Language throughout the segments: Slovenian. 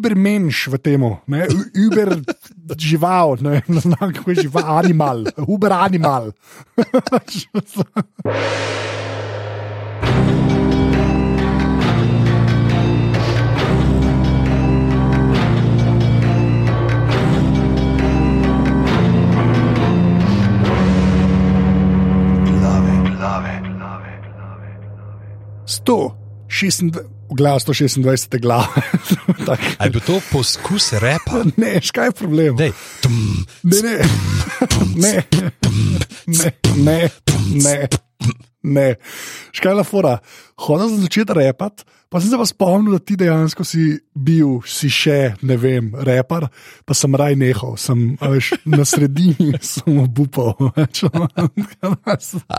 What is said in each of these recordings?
ubermenš v tem, uber žival, ne, znam kako je žival, animal, uber animal. Sto. 126 glav. Ali bi to poskus repa? Ne, škaj je problem? Dej. Ne, ne, ne, ne, ne, ne, ne. Škaj je fora? Hodil sem začeti repati, pa sem se pa spomnil, da ti dejansko si bil, si še, ne vem, repar, pa sem raj nehal, sem veš, na sredini, sem obupal.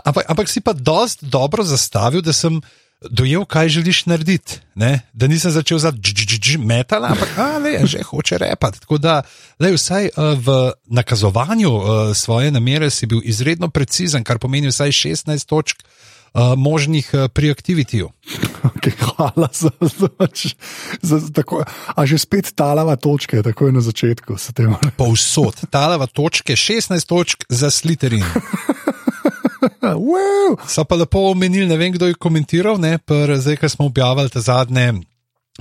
ampak, ampak si pa dost dobro zastavil, da sem dojel, kaj želiš narediti. Ne? Da nisem začel za metal, ampak le, že hoče repati. Tako da, le, vsaj uh, v nakazovanju uh, svoje namere si bil izredno precizen, kar pomeni vsaj 16 točk. Uh, možnih uh, pri aktivitiju. Okay, hvala za to. A že spet talava točke, tako je na začetku. Povsod, talava točke, 16 točk za sliterin. So pa lepo omenili, ne vem, kdo je komentiral, ne, pr, zdaj, ko smo objavili te zadnje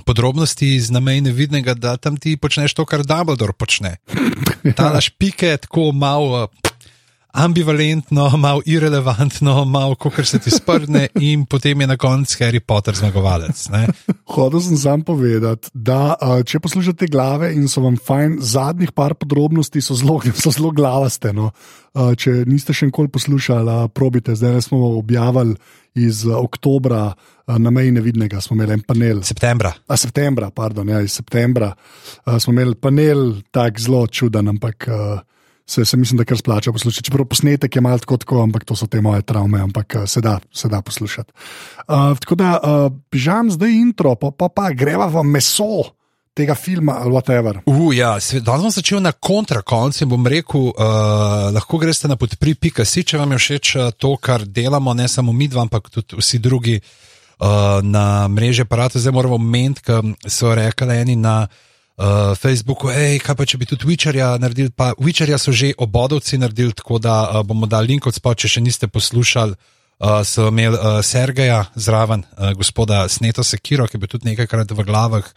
podrobnosti iz namene vidnega, da tam ti počneš to, kar Dumbledore počne. Ta špike, tako malo ambivalentno, malo irrelevantno, malo kot se ti sprne, in potem je na koncu Harry Potter zmagovalec. Hodil sem sam povedati, da če poslušate glave in so vam fajn, zadnjih par podrobnosti so zelo, so zelo glavaste. No. Če niste še enkoli poslušali, probite, zdaj smo objavili. Iz oktobra na meji nevidnega smo imeli en panel. Septembra. A, septembra, pardon, ja, iz septembra smo imeli panel, tako zelo čuden, ampak se, se mislim, da kar splača poslušati. Čeprav posnetek je malo tako, ampak to so te moje travme, ampak eh, se da, se da poslušati. Uh, tako da, uh, pižam zdaj intro, pa pa, pa greva v meso. Tega filma ali whatever. Uh, ja, Danes bom začel na kontrakoncu in bom rekel, uh, lahko greste na podpri.si, če vam je všeč to, kar delamo, ne samo mi dva, ampak tudi vsi drugi uh, na mreži aparata. Zdaj moramo meniti, ker so rekli eni na uh, Facebooku, hej, kaj pa če bi tudi Witcherja naredili, pa Witcherja so že obodovci naredili, tako da uh, bomo dali link od spod, če še niste poslušali. Uh, so imeli uh, Sergeja zraven, uh, gospoda Sneto Sekiro, ki je bil tudi nekajkrat v glavah.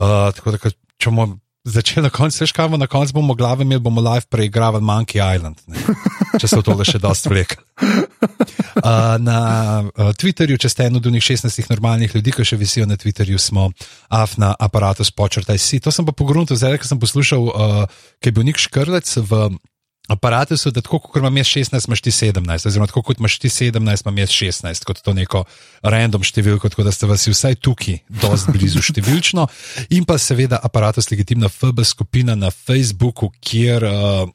Uh, tako da, če bomo začeli na koncu, veš, kaj bomo na koncu, bomo glave imeli, bomo live preigravali Monkey Island, ne? če se v tole še dosti vleka. Uh, na uh, Twitterju, če ste eno od njih 16 normalnih ljudi, ki še visijo na Twitterju, smo af na aparatu spočrtaj si. To sem pa pogrunil, zdaj, ker sem poslušal, uh, ki je bil nek škrlec v aparatu, da tako kot imaš 16, imaš ti 17, oziroma tako kot imaš ti 17, imaš 16, kot to neko random številko, tako da ste vas vsaj tukaj, dosti blizu številčno. In pa seveda aparatus legitimna FB skupina na Facebooku, kjer, uh,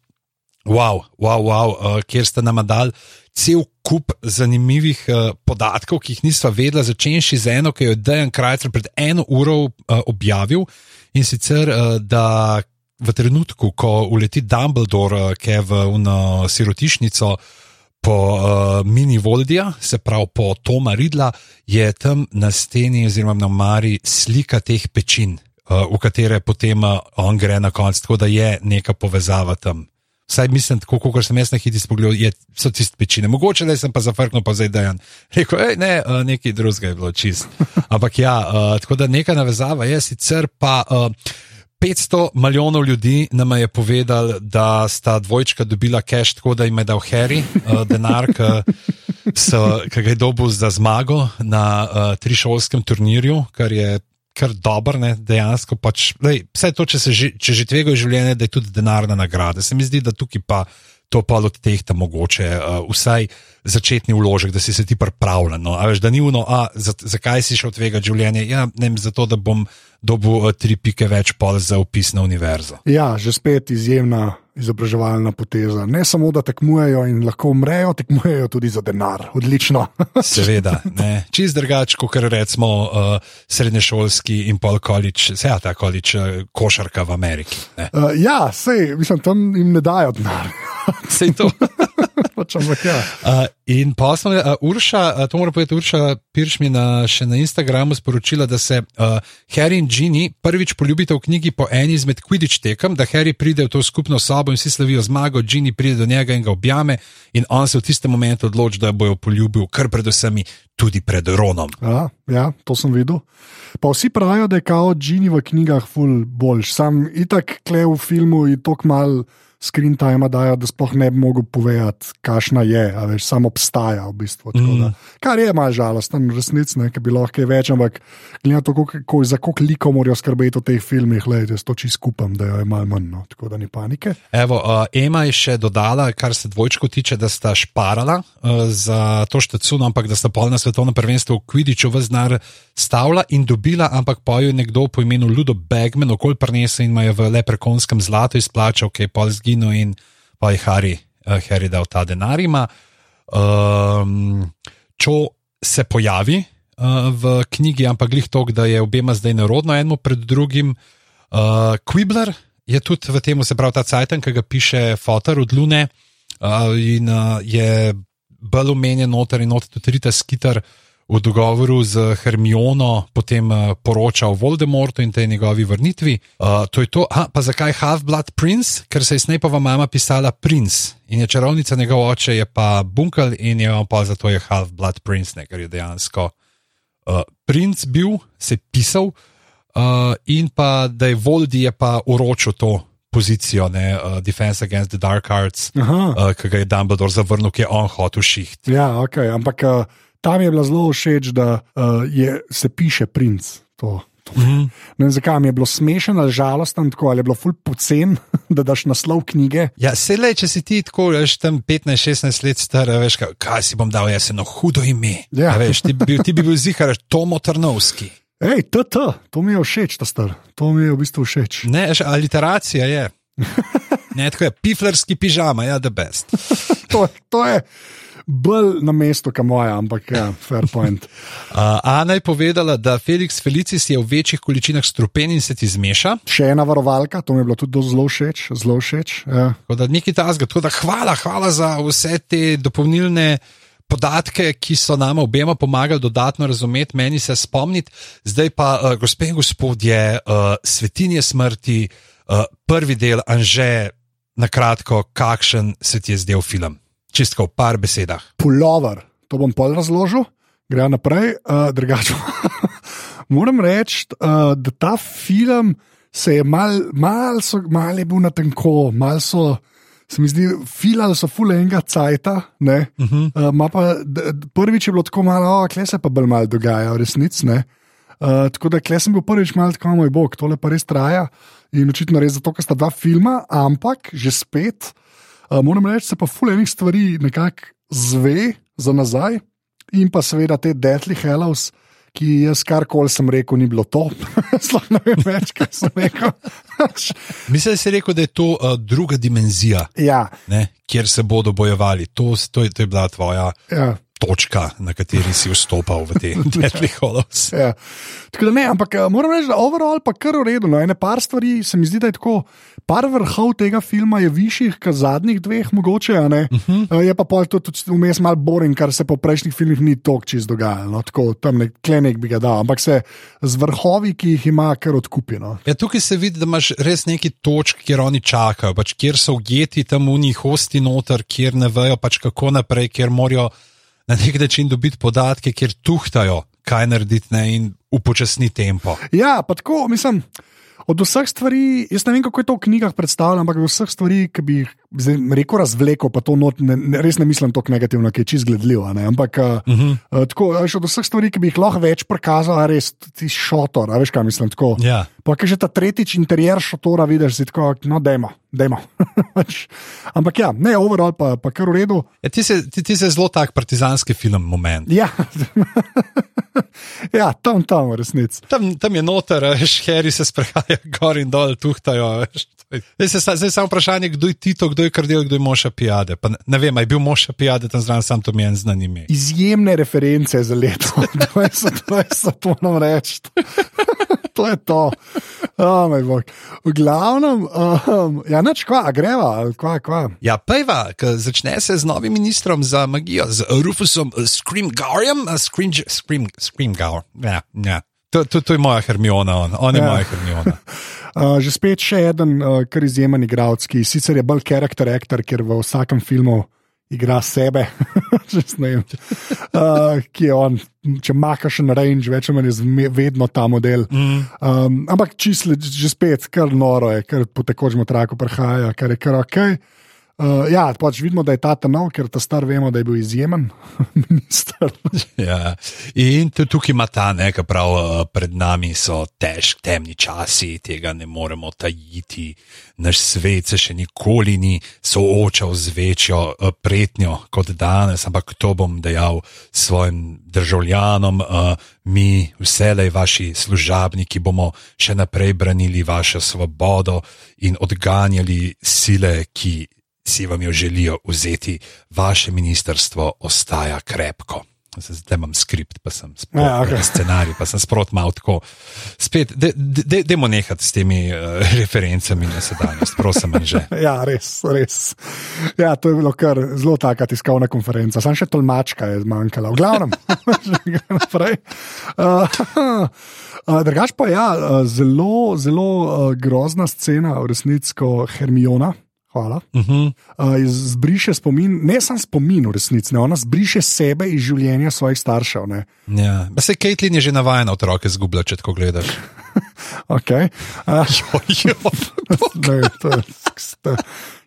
wow, wow, wow, uh, kjer ste nam dali cel kup zanimivih uh, podatkov, ki jih nisva vedela, začenši z eno, ki jo je Dejan Krajcer pred eno uro uh, objavil. In sicer, uh, da v trenutku, ko uleti Dumbledore, ki je v uno sirotišnico po uh, mini Voldija, se pravi po Toma Ridla, je tam na steni oziroma na Mari slika teh pečin, uh, v katere potem uh, on gre na konec, tako da je neka povezava tam. Vsaj mislim, tako kot sem jaz na hitri spogled, so tiste pečine. Mogoče le sem pa zafrknil, pa zdaj dejan. Rekel, hej, ne, nekaj drugega je bilo čist. Ampak ja, uh, tako da neka navezava je sicer pa. Uh, 500 milijonov ljudi nam je povedalo, da sta dvojčka dobila cash, tako da jim je dal Harry uh, denar, ki ga je dobil za zmago na uh, trišolskem turnirju, kar je kar dobro, ne, dejansko. Pač, lej, vse to, če, že, če že tvegajo življenje, da je tudi denarna nagrada. Se mi zdi, da tukaj pa to pa od teh tam mogoče, uh, vsaj začetni vložek, da si se ti pripravljen. No. Veš, da ni uno, a zakaj si šel tvegati življenje? Ja, ne, zato da bom dobil uh, tri pike več pol za upis na univerzo. Ja, že spet izjemna izobraževalna poteza. Ne samo, da tekmujejo in lahko umrejo, tekmujejo tudi za denar. Odlično. Seveda, čist drugače, kot rečemo uh, srednješolski in pol količ, vse ja, ta količ, uh, košarka v Ameriki. Uh, ja, sej, mislim, tam jim ne dajo denar. Sej to. pač, ampak ja. Uh, in poslovno, uh, Urša, uh, to mora povedati, Urša Pirš mi na, še na Instagramu sporočila, da se uh, Harry in Ginny prvič poljubita v knjigi po eni izmed Quidditch tekem, da Harry pride v to skupno sobo in vsi slavijo zmago, Ginny pride do njega in ga objame in on se v tistem momentu odloči, da bojo poljubil, kar predvsem tudi pred Ronom. Ja, ja, to sem videl. Pa vsi pravijo, da je kao Ginny v knjigah ful boljš. Sam itak kle v filmu in tok mal screen time dajo, da sploh ne bi mogel povedati, kakšna je, a veš, samo obstaja v bistvu. Mm. Kar je malo žalosten, resnic, ne, ki bi lahko kaj več, ampak glede na to, kako, za koliko likov morajo skrbeti v teh filmih, le, da to čisto skupam, da je malo manj, no, tako da ni panike. Evo, uh, Ema je še dodala, kar se dvojčko tiče, da sta šparala uh, za to štecuno, ampak da sta pol na svetovnem prvenstvu v Kvidiču v znar stavila in dobila, ampak pa jo je nekdo po imenu Ludo Begman okol prenese in ima jo v leprekonskem zlatu izplačal, ki je pol zginil in pa je Harry, uh, Harry dal ta denar. Um, čo se pojavi uh, v knjigi, ampak glih to, da je obema zdaj nerodno, eno pred drugim. Uh, Quibler je tudi v tem, se pravi, ta Cajtan, ki ga piše Fotor od Lune uh, in uh, je bolj omenjen noter in noter tudi Rita Skitter. Uh, v dogovoru z Hermiono potem uh, poroča o Voldemortu in tej njegovi vrnitvi. Uh, to je to, ha, pa zakaj Half-Blood Prince? Ker se je Snapova mama pisala Prince in je čarovnica, njegov oče je pa Bunkel in je on pa zato je Half-Blood Prince, ne, ker je dejansko uh, princ bil, se je pisal uh, in pa da je Voldi je pa uročil to. Pozicijo, ne, uh, Defense against the Dark Arts, uh, ki ga je Dumbledore zavrnil, ki je on hotel šiht. Ja, ok, ampak uh, tam je bilo zelo všeč, da uh, je, se piše princ. To. Mm -hmm. Ne vem, zakaj mi je bilo smešno ali žalostno, ali je bilo ful pocen, da daš naslov knjige. Ja, se le, če si ti tako, veš, tam 15-16 let star, veš, kaj, kaj si bom dal, jaz eno hudo ime. Ja. Veš, ti, bi, ti bi bil zihar Tomo Trnovski. Hej, TT, to mi je všeč, ta star, to mi je v bistvu všeč. Ne, veš, aliteracija je. ne, tako je, piflerski pižama, ja, the best. to, to je bolj na mestu, kot moja, ampak ja, fair point. Uh, Ana je povedala, da Felix Felicis je v večjih količinah strupen in se ti zmeša. Še ena varovalka, to mi je bilo tudi zelo všeč. Zelo všeč ja. Nekaj tasga, tako da hvala, hvala za vse te dopolnilne. Podatke, ki so nam obema pomagali dodatno razumeti, meni se spomniti, zdaj pa, uh, gospe in gospodje, uh, svetinje smrti, uh, prvi del, Anže, na kratko, kakšen se ti je zdel film? Čistko v par besedah. Pulover, to bom pol razložil, gre naprej. Uh, Moram reči, uh, da ta film se je mal, mal, so, mal je bil na tenko, mal so. Se mi zdi, filali so fule enega cajta. Uh -huh. uh, pa, prvič je bilo tako malo, oh, kle se pa bolj malo dogaja, resnici. Uh, tako da kle sem bil prvič malo tako, moj bog, tole pa res traja. In očitno res zato, ker sta dva filma, ampak že spet. Uh, moram reči, se pa fulejnih stvari nekako zve za nazaj, in pa seveda te Deadly Hallows, ki jaz karkoli sem rekel, ni bilo to. Sploh ne vem več, kaj sem rekel. Mislim, da si rekel, da je to uh, druga dimenzija, ja. ne, kjer se bodo bojevali. To, to, je, to je bila tvoja. Ja točka, na kateri si vstopal v te Deadly Hollows. ja. Tako da ne, ampak eh, moram reči, da overall pa kar v redu. No, ene par stvari se mi zdi, da je tako. Par vrhov tega filma je višjih, kot zadnjih dveh, mogoče. Uh mhm. eh, -huh. Je pa pol tudi vmes malo boring, kar se po prejšnjih filmih ni tok čist dogajalo. No, tako tam nek klenek bi ga dal, ampak se z vrhovi, ki jih ima, kar odkupino. Ja, tukaj se vidi, da imaš res neki točk, kjer oni čakajo, pač, kjer so ujeti tam v njih hosti noter, kjer ne vejo pač kako naprej, kjer morajo na nek način dobiti podatke, kjer tuhtajajo, kaj narediti ne, in upočasni tempo. Ja, pa tako, mislim. Od vseh stvari, jaz ne vem, kako je to v knjigah predstavljeno, ampak od vseh stvari, ki bi jih rekel razvleko, pa to not, ne, ne, res ne mislim tako negativno, ki je čist gledljivo. Ampak uh -huh. uh, tako, veš, od vseh stvari, ki bi jih lahko več prikazal, res ti šotor, veš kaj mislim. Tako, ja. Pa ker že ta tretjič interjer šotora vidiš, si tako, no, dajmo, dajmo. Pač, ampak ja, ne, overall pa, pa kar v redu. Ja, ti, se, ti, ti se zelo tak partizanski film moment. Ja. ja, tam, tam, resnici. Tam, tam je noter, veš, heri se sprehajajo gor in dol, tuhtajajo. Veš. Se zdaj samo vprašanje, kdo je Tito, kdo je krdel, kdo je Moša Pijade. Pa ne vem, je bil Moša Pijade tam zraven, sam to mi je znan ime. Izjemne reference za leto 2020, to moram reči. to je to. Oh, moj bog. v glavnem, um, ja, noč kva, a greva, kva, kva. Ja, pejva, začne se z novim ministrom za magijo, z Rufusom Screamgarjem, uh, Scream, Scream, Screamgar. Ja, ja. To, to, to je moja Hermiona, on, on je Ja. moja Hermiona. Uh, že spet še en uh, kar izjemen igralec, ki sicer je bolj karakter aktor, ker v vsakem filmu igra sebe, vem, uh, ki je on, če makaš na range, več ali manj je vedno ta model. Mm. Um, ampak čisto že spet, kar noro je, kar po tekočem traku prihaja, kar je kar ok. Uh, ja, pač vidimo, da je ta ta nov, ker ta star vemo, da je bil izjemen. Ja. In tukaj ima ta nekaj prav, uh, pred nami so težki, temni časi, tega ne moremo tajiti. Naš svet se še nikoli ni soočal z večjo uh, pretnjo kot danes, ampak to bom dejal svojim državljanom. Uh, mi, vselej vaši služabniki, bomo še naprej branili vašo svobodo in odganjali sile, ki si vam jo želijo vzeti, vaše ministrstvo ostaja krepko. Zdaj imam skript, pa sem sprot, Ja, okej. scenarij, pa sem sprot malo tako. Spet, dajmo de, de nehati s temi uh, referencami na sedanjost, prosim, že. Ja, res, res. Ja, to je bilo kar zelo taka tiskovna konferenca, samo še tolmačka je zmanjkala. V glavnem, že gremo naprej. Uh, uh, drugač pa ja, uh, zelo, zelo uh, grozna scena, v resnici, ko Hermiona. Hvala. Uh -huh. Uh, zbriše spomin, ne samo spomin, v resnici, ne, ona zbriše sebe iz življenja svojih staršev. Ne. ja. Se Caitlin je že navajena otroke zgubljati, če tako gledaš. Okay. Uh, Jo, jo. Ne, to je to-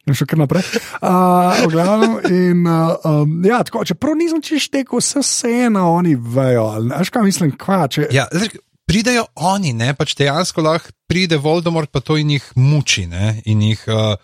In še kar naprej. Uh, glavnem, in, uh, um, ja, tako, čeprav nisem češ tekel, vse vseeno oni vejo. Veš, kaj mislim, kva, če, Ja, zdaj, pridejo oni, ne, pač dejansko lahko pride Voldemort, pa to in jih muči. Ne, in jih, uh,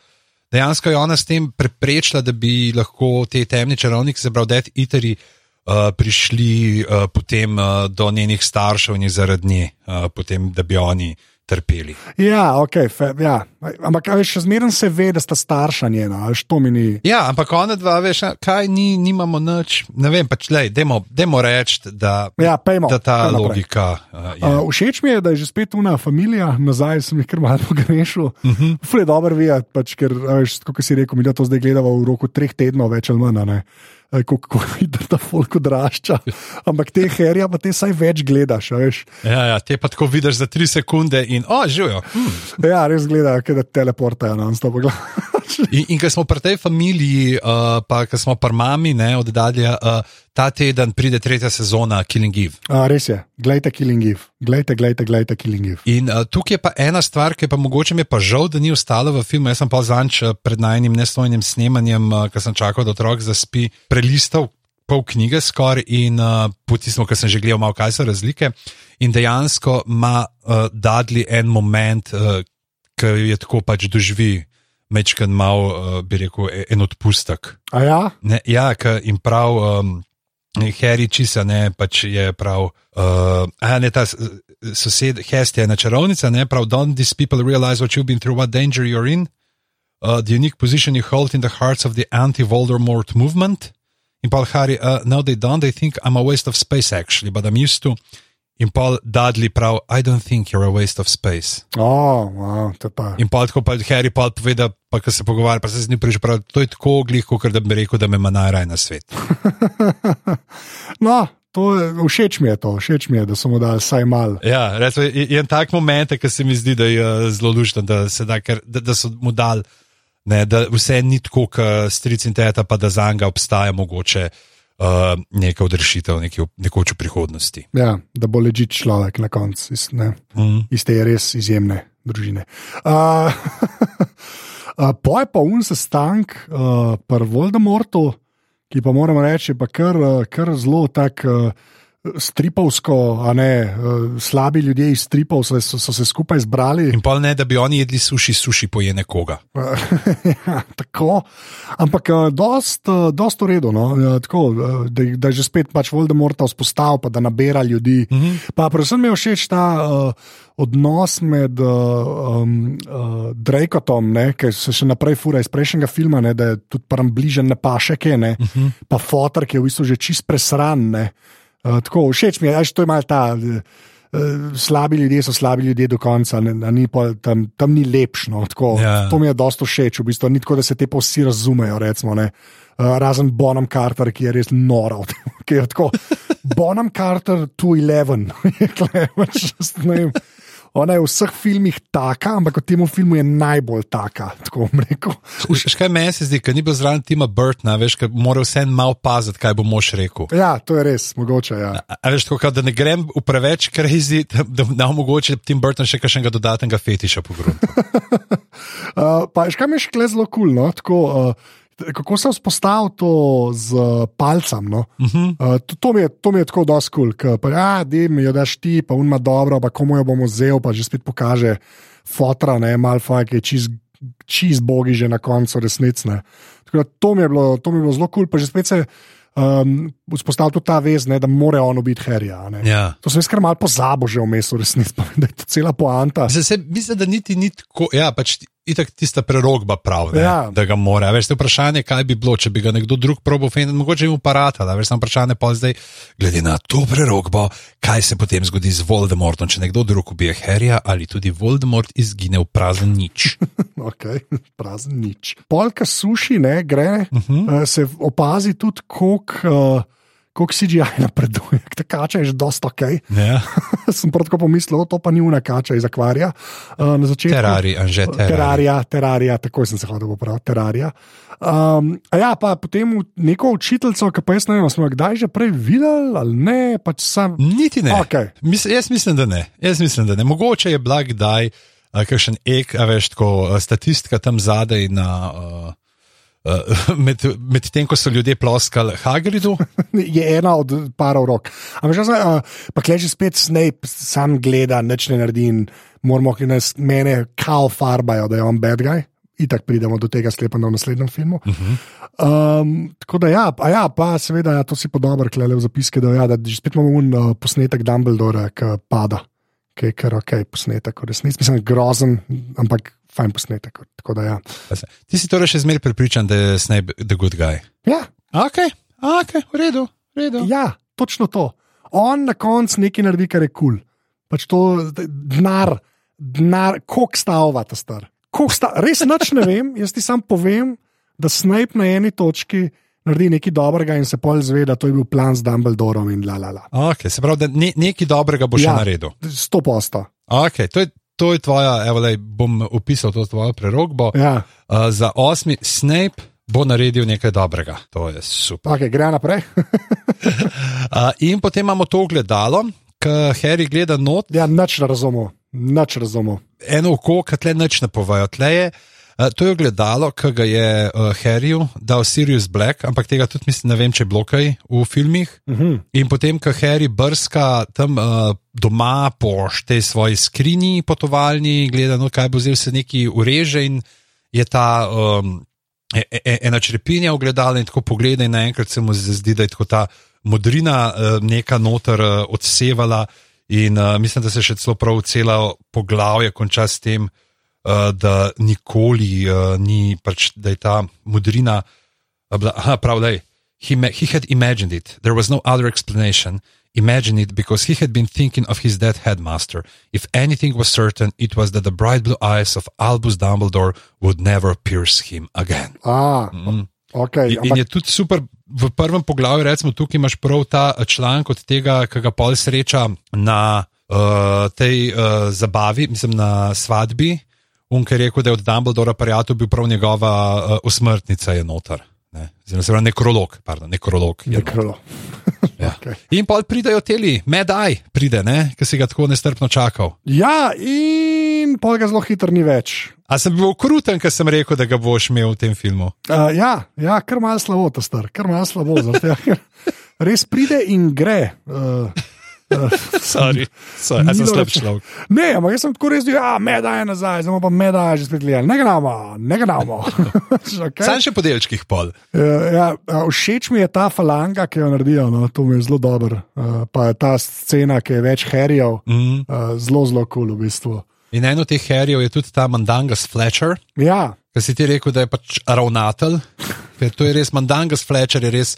dejansko je ona s tem preprečila, da bi lahko te temni čarovniki, se pravi, Dead Eateri, uh, prišli uh, potem uh, do njenih staršev in zaradi nje, uh, potem, da bi oni trpeli. Ja, ok, fe, ja. ampak veš, še zmeraj se ve, da sta starša njena, ali to mi ni. Ja, ampak ona dva, veš, kaj ni, nimamo nič. Ne vem, pač le, dajmo reči, da, Ja, pejmo. da ta naprej. logika uh, je. Uh, všeč mi je, da je že spet una familija, nazaj sem jih kar malo pogrešil. Uh Mhm. -huh. Fule dobro videti, pač, ker, veš, kot si rekel, mi da to zdaj gledamo v roku treh tednov, več ali manj. Eh, Kako hitro ta folk odrašča. Ampak te herja, pa te saj več gledaš. Ja, ja, te pa tako vidiš za tri sekunde in, o, živijo. Hm. Ja, res gledajo, da teleportajo na stop. In, in ko smo pri tej familiji, uh, pa ko smo pri mami, ne, oddalje, uh, ta teden pride tretja sezona Killing Eve. Res je, glejte Killing Eve, glejte, glejte, glejte Killing Eve. In uh, tukaj je pa ena stvar, ki pa mogoče mi je pa žal, da ni ostala v filmu. Jaz sem pa zanč uh, pred najnim nestojnim snemanjem, uh, ko sem čakal, da otrok zaspi, prelistal pol knjige skoraj in uh, potisnil, ker sem že gledal malo, kaj so razlike. In dejansko ima uh, Dudley en moment, uh, ki je tako pač doživi. Mečken mal, uh, bi rekel, e- en odpustek. A ja, Ne, ja, in prav um, Harry Čisa ne, pač je prav. Uh, a ne ta sosed, Hest je ena čarovnica, ne prav. Don't these people realize what you've been through, what danger you're in? Uh, the unique position you hold in the hearts of the anti-Voldemort movement? In Paul Harry, uh, no, they don't. They think I'm a waste of space, actually, but I'm used to. In Paul Dudley prav, I don't think you're a waste of space. oh, wow, pa. In pa tako pa Harry pa pove, da pa, ko se pogovarja, pa se z njim priže, prav, to je tako glih, kot da bi rekel, da me ima najraje na svet. No, to je, všeč mi je to, všeč mi je, da so mu dali vsaj malo. Ja, recimo, je, je en tak moment, ki se mi zdi, da je uh, zelo lušten, da, da, ker, da, da so mu dali, ne, da vse ni tako, kot stric in teta, pa da za njega obstaja mogoče uh, neka odrešitev neki, v- nekoč v prihodnosti. Ja, da bo ležit človek na koncu, iz, ne, Mm. iz te res izjemne družine. Uh, uh, Poj pa un sestank uh, pri Voldemortu, ki pa moramo reči, je pa kar, uh, kar zelo tak. Uh, Stripovsko, a ne uh, slabi ljudje iz stripov so, so, so se skupaj zbrali. In pa ne, da bi oni jedli suši, suši poje nekoga. ja, tako. Ampak uh, dost, uh, dost v redu, no? ja, tako, uh, da, da že spet pač Voldemorta vzpostavil, pa da nabira ljudi. Mm -hmm. Pa predvsem mi je všeč ta uh, odnos med uh, um, uh, Drakotom, ki se še naprej fura iz prejšnjega filma, ne, da je tudi pram bližen na pašeke, ne, mm -hmm. pa fotor, ki je v bistvu že čist presran. Ne. Uh, tako, všeč mi je, ajš, to je malo ta. Uh, slabi ljudje so slabi ljudje do konca, ne, ni pa, tam, tam ni lepšno. Tako, Ja. To mi je dosta všeč, v bistvu ni tako, da se te pa vsi razumejo. Recimo, ne. Uh, razen Bonham Carter, ki je res noro. Bonham Carter 211. je tule, pač, ne vem, Ona je v vseh filmih taka, ampak v tem filmu je najbolj taka. Še kaj meni se zdi, ker ni bil zraven Tima Burtona, veš, ker mora vse malo paziti, kaj bo mož rekel. Ja, to je res, mogoče. Ja. A, a veš, tako, da ne grem v preveč crazy, da, da ne omogoče Tim Burton še kakšnega dodatnega fetiša po gruntu. Uh, pa, še kaj mi je še kle zelo kul, cool, no? tako, uh, kako se vzpostavil to z uh, palcem. No? Uh -huh. uh, to, to, mi je, to mi je tako dosti kul, cool, ker ja, mi jo daš ti, pa unma dobro, pa komu jo bomo vzel, pa že spet pokaže fotra, ne, malfa, ki je čist. Čez bogi že na koncu resnicne. To mi je bilo, to mi je bilo zelo kul, cool, pa že spet se um, vzpostavil tudi ta vez, ne, da mora on biti herja. Ja. To sem jaz kar mal pozabil že vmes, v resnici, da je to cela poanta. Mislim, se, mislim, da niti ni tako, ja, pač itak tista prerogba prav, ne, Ja. da ga mora. Veš, vprašanje, kaj bi bilo, če bi ga nekdo drug probo fendil, mogoče jim uparata, da veš, samo vprašanje pa zdaj, glede na to prerogbo, kaj se potem zgodi z Voldemortom, če nekdo drug ubije Harryja ali tudi Voldemort izgine v prazen nič. Okay, prazen nič. Polka suši, ne, gre, uh Mhm. -huh. uh, se opazi tudi, koliko uh, koliko CGI napreduje. Ta kača je že dosta ok. Ja. Sem prav tako pomislil, "O, to pa ni una kača iz akvarija. Uh, na začetku. Terari, Anže, terari. Terarija, terarija, tako sem se hodil popraviti, terarija. Um, a ja, pa potem neko učiteljico, ki pa jaz ne vem, smo jo kdaj že prej videli ali ne, pač sam. Niti ne. Okej. Mis, jaz mislim, da ne. Jaz mislim, da ne. Mogoče je bila kdaj uh, kakšen ek, a veš, tako uh, statistika tam zadaj na. Uh, Uh, med, med tem, ko so ljudje ploskali Hagridu, je ena od parov rok. Ampak, uh, pa kleže spet Snape, sam gleda, nič ne naredi in moramo, ki nas mene kao farbajo, da je on bad guy. Itak pridemo do tega sklepa v naslednjem filmu. Uh -huh. um, tako da, ja, a ja, pa seveda, ja, to si pa dobro klele v zapiske, da, ja, da že spet imamo un uh, posnetek Dumbledora, ki pada, ki je kar ok posnetek, v resnici mislim grozen, ampak fajn posnetek. Tako da, ja. ti si torej še zmeraj prepričan, da je Snape the good guy. Ja, Ok, ok, v redu, v redu. Ja, točno to. On na koncu nekaj naredi, kar je kul. Cool. Pač to denar, denar, koliko stavva ta star. Sta, res nič ne vem, jaz ti sam povem, da Snape na eni točki naredi nekaj dobrega in se pol zve, da to je bil plan z Dumbledorom in la la la. Okay, se pravi, da ne, nekaj dobrega bo še Ja. naredil. Sto posto. Okay, to, je, to je tvoja, evo, lej, bom opisal to tvojo prerogbo. Ja. Uh, za osmi Snape bo naredil nekaj dobrega. To je super. Okay, gre naprej. Uh, in potem imamo to ogledalo, ki Harry gleda not, ja, nič ne razumem, nič razumem. eno oko, ki tle nič ne povejo. Tle je, to je ogledalo, ki ga je uh, Harryju dal Sirius Black, ampak tega tudi mislim, ne vem, če je bilo kaj v filmih. Uh -huh. In potem, ko Harry brska tam uh, doma po tej svoji skrinji potovalni, gleda, no, kaj bo zdaj se neki ureže in je ta um, ena črepinja ogledala in tako pogleda in naenkrat se mu zdi, da je tako ta modrina neka noter odsevala in uh, mislim, da se še celo prav celo poglavje konča s tem, uh, da nikoli uh, ni, pač, da je ta modrina, uh, aha, prav, da je. He, he had imagined it. There was no other explanation. Imagine it because he had been thinking of his dead headmaster. If anything was certain, it was that the bright blue eyes of Albus Dumbledore would never pierce him again. A, okay, In, in je tudi super v prvem poglavju, recimo tukaj imaš prav ta eh, članek od tega, ki ga pol sreča na uh, tej uh, zabavi, mislim na svadbi. Unker je rekel, da je od Dumbledora prijatelj bil prav njegova uh, usmrtnica je notar. Ne, Zdaj, se pravi, nekrolog, pardon, nekrolog. Nekrlo. Ja. Okej. In pa pridejo teli, medaj pride, ki si ga tako nestrpno čakal. Ja, in pol ga zelo hitro ni več. A sem bil kruten, ker sem rekel, da ga boš imel v tem filmu. Uh, ja, ja, kar malo slabo, ta star, kar malo slabo. tega, ker Res pride in gre. Uh, Sorry, sorry. Sem slab dobro. človek. ne, ampak jaz sem tako res bil, ja, medaj je nazaj, zdaj pa medaj že spet gledali. Ne gremo, ne gremo. okay. Sam še po delčkih pol. Uh, ja, a, všeč mi je ta falanga, ki jo naredijo, no, to mi je zelo dobro. Uh, pa ta scena, ki je več herijev, Mm. uh, zelo, zelo kul cool v bistvu. In eno teh herijev je tudi ta Mandangas Fletcher, Ja, ki si ti rekel, da je pač ravnatelj. Ker to je res Mandangas Fletcher, je res.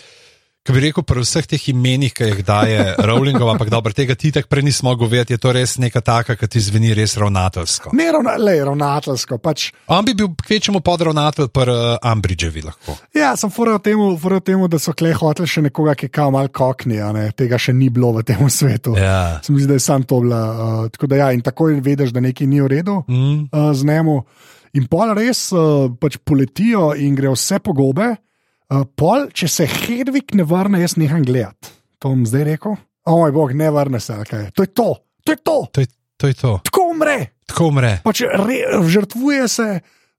Ki bi rekel, pri vseh teh imenih, ki jih daje Rowlingov, ampak dobro, tega ti tako prej nismo mogli vedeti, je to res neka taka, ki ti zveni res ravnateljsko. Ne ravna, le ravnateljsko. Pač, On bi bil kvečemu podravnatelj pri uh, Ambridgevi lahko. ja, sem fural temu, fural temu, da so kle hoteli še nekoga, ki je kao mal kokni, tega še ni bilo v tem svetu. Ja. Se mi zdi, da je sam to bila. Uh, tako da ja, in takoj veš, da nekaj ni v redu Mm. uh, z njemu. In pol res uh, pač poletijo in gre vse po gobe. Uh, pol, če se Hedvig ne vrne, jaz neham gledati. To bom zdaj rekel. O moj bog, ne vrne se. Okay. To je to, to je to, To, je, to je to. tako umre. Tako umre. Pač re, žrtvuje se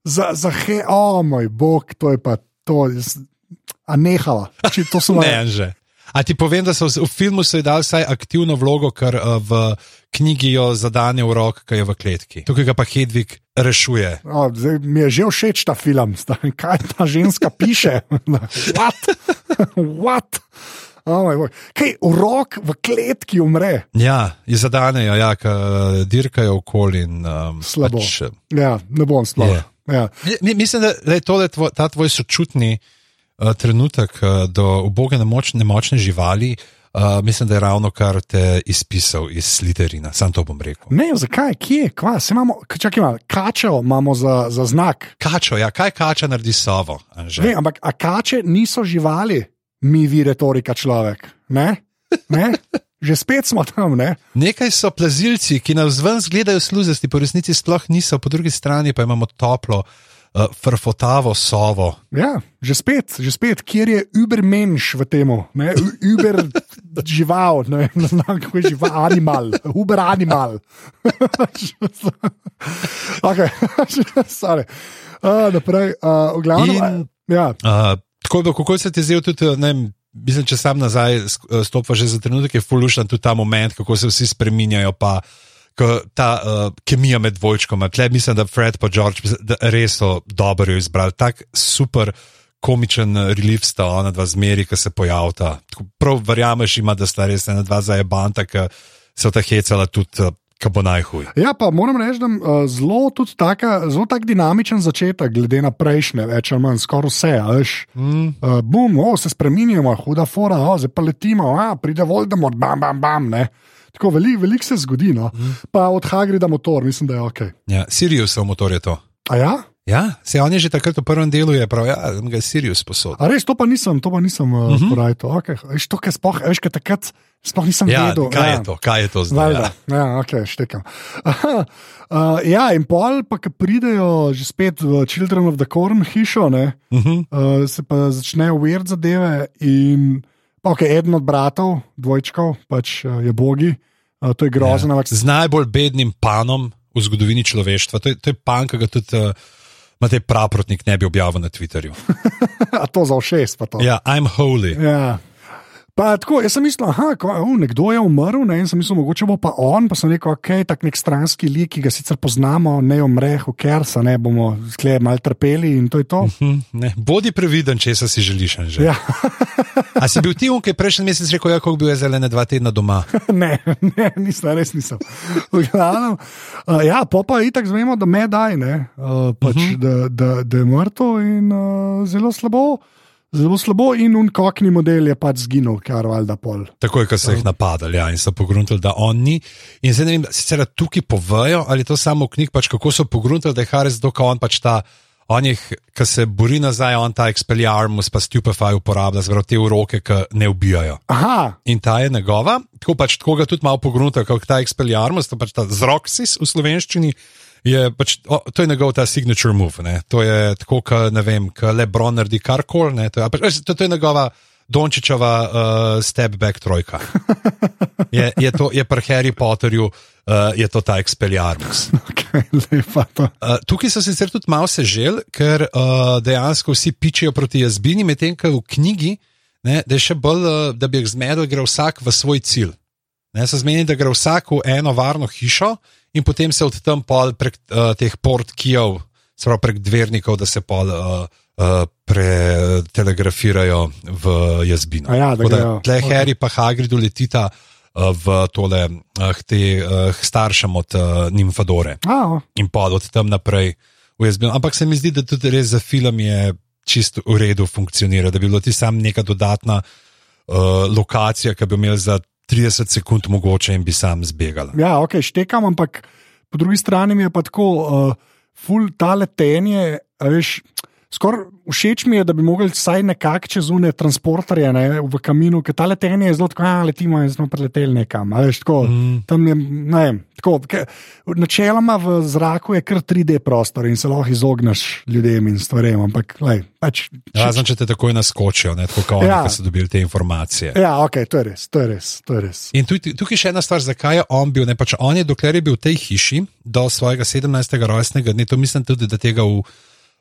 za, za he, o moj bog, to je pa to. Jaz, a nehala, če to so Ne, že. A ti povem, da so v v filmu so ji dali vsaj aktivno vlogo, ker uh, v knjigi jo zadane v rok, ki je v kletki. Tukaj pa Hedvig rešuje. O, zdaj, mi je že všeč ta film, zdaj, kaj ta ženska piše. What? What? Oh kaj, urok v kletki umre. Ja, ji zadanejo, ja, dirkajo okoli. In, um, Slabo. Pač, Ja, ne bom sploh. Je. Ja. mi- mislim, da je tole tvoj, ta tvoj sočutni uh, trenutek uh, do uboge nemočne, nemočne živali. Uh, mislim, da je ravno kar te izpisal iz Slytherina, sam to bom rekel. Ne, zakaj, kje, kva, se imamo, čakaj, malo, kačo imamo za, za znak. Kačo, ja, kaj kača naredi sovo? Anže? Ne, ampak a kače niso živali, mi vi retorika človek. Ne? Ne? Že spet smo tam, ne? Nekaj so plazilci, ki nas ven zgledajo sluzasti, po resnici sploh niso, po drugi strani pa imamo toplo, uh, frfotavo sovo. Ja, že spet, že spet, kjer je ubermenš v tem, uber žival, ne, vem, ne znam kako je žival, animal, uber animal. okay. sorry. uh, naprej, uh, glavnem. In- Ja, Uh, tako da, kako se ti zdi tudi, ne vem, mislim, če sam nazaj stopa že za trenutek, je fulušan tudi ta moment, kako se vsi spreminjajo. Pa, ta uh, kemija med dvojčkoma, tle mislim, da Fred in George da res so dobro izbrali. Tak super komičen relief sta ona dva zmeri, ki se pojavita. Tako Prav verjameš, ima, da sta res ena dva zajebanta, ki se ta hecala tudi, uh, ki bo najhuj. ja, pa moram reči, da zelo tudi taka, zelo tak dinamičen začetek, glede na prejšnje, več ali manj, skoraj vse. Veš, Mm. uh, bum, o, se spremenjamo, huda fora, o, zdaj pa letimo, a, pride Voldemort, bam, bam, bam. Ne. Tako veliko velik se zgodi, no. pa od Hagrida motor, mislim, da je ok. Ja, Siriusov motor je to. A ja? Ja, se on je že takrat v prvem delu je prav, ja, ga je Sirius posodil. A res, to pa nisem, to pa nisem uh, Mhm. uh -huh. porajal. Okay. Veš, to, kar sploh, veš, kaj takrat sploh nisem Ja, vedel. kaj ja. je to, kaj je to zdaj? Valjda, Ja. ja, ok, štekam. Aha, uh, ja, in pol, pa ki pridejo že spet v Children of the Corn hišo, ne, Uh -huh. uh, se pa začnejo weird zadeve. In, pa, okay, eden od bratov, dvojčkov, pač uh, je bogi, uh, to je grozno. Ja. Z najbolj bednim panom v zgodovini človeštva. To je, to je pan, ki ga tudi uh, Matej Praprotnik ne bi objavil na Twitterju. A to za všest, pa to. Ja, I'm holy. Ja. Pa tako, jaz sem mislil, da nekdo je umrl, ne, in sem mislil, mogoče bo pa on, pa sem rekel, ok, tak nek stranski lik, ki ga sicer poznamo, ne umre, v kersa, ne bomo skle malo trpeli in to je to. Hm, ne, bodi previden, če si želiš. Anže. Ja. A si bil ti, ki je prejšnji mesec rekel, kako bil jaz zelene dva tedna doma? ne, ne, nisem, res nisem. V glavnem, uh, ja, pa pa itak zvemo, da me daj, ne, uh, pač, uh -huh. da, da, da je mrtev in uh, zelo slabo. Zelo slabo, in unkokni model je pač zginil, kar valjda pol. Takoj, ko so jih napadali ja, in so pogruntali, da on ni. In zdaj ne vem, sicer tukaj povejo, ali je to samo v knjigi, pač kako so pogruntali, da je Haris dokaj on pač ta. On jih, ki se bori nazaj, on ta Expelliarmus, pa Stupefy uporablja, zelo te uroke, ki ne ubijajo. Aha, In ta je njegova, tako pač tako ga tudi malo pogrunta, kot ta Expelliarmus, to pač ta Zroxis v slovenščini. Je pač, o, to je njegov ta signature move. Ne? To je tako, kot ne vem, kot Lebron naredi karkoli. ne, To, pač, to, to je njegova Dončičeva uh, step back trojka. Je, je, to- je pri Harry Potterju, uh, je to ta Expelliarmus. okay, lepa. Uh, tukaj so sicer tudi malo sežel, ker uh, dejansko vsi pičijo proti jazbini, medtem ko v knjigi, ne, da je še bolj, uh, da bi jih zmedel, gre vsak v svoj cilj. Ne, so zmenili, da gre vsak v eno varno hišo in potem se od tam pol prek uh, teh port kijev, sprav prek dvernikov, da se pol. Uh, Uh, pretelegrafirajo v jazbino. A ja, da grejo. Tle. Harry pa Hagridu letita uh, v tole uh, te, uh, staršem od uh, Nimfadore A, in pa od tam naprej v jazbino. Ampak se mi zdi, da tudi res za film je čisto v redu funkcionira, da bi bilo ti sam neka dodatna uh, lokacija, ki bi imel za 30 sekund mogoče in bi sam zbegal. Ja, ok, štekam, ampak po drugi strani mi je pa tako, uh, full ta letenje, veš. Skoraj všeč mi je, da bi mogli vsaj nekako čez une transporterje ne, v kaminu, ker ta letenje je zelo tako, da letimo in smo preleteli nekam. Veš, tako, Mm. je, ne tako, ke, načeloma v zraku je kar 3D prostor in se lahko izogneš ljudem in stvarem, ampak lej, pač, Razen če te takoj naskočijo, ne, tako kot oni, Ja. ki so dobili te informacije. Ja, ok, to je res, to je res. To je res. In tukaj, tukaj še ena stvar, zakaj je on bil. Ne, pač on je, dokler je bil v tej hiši do svojega 17. rojstnega dne, to mislim tudi, da tega v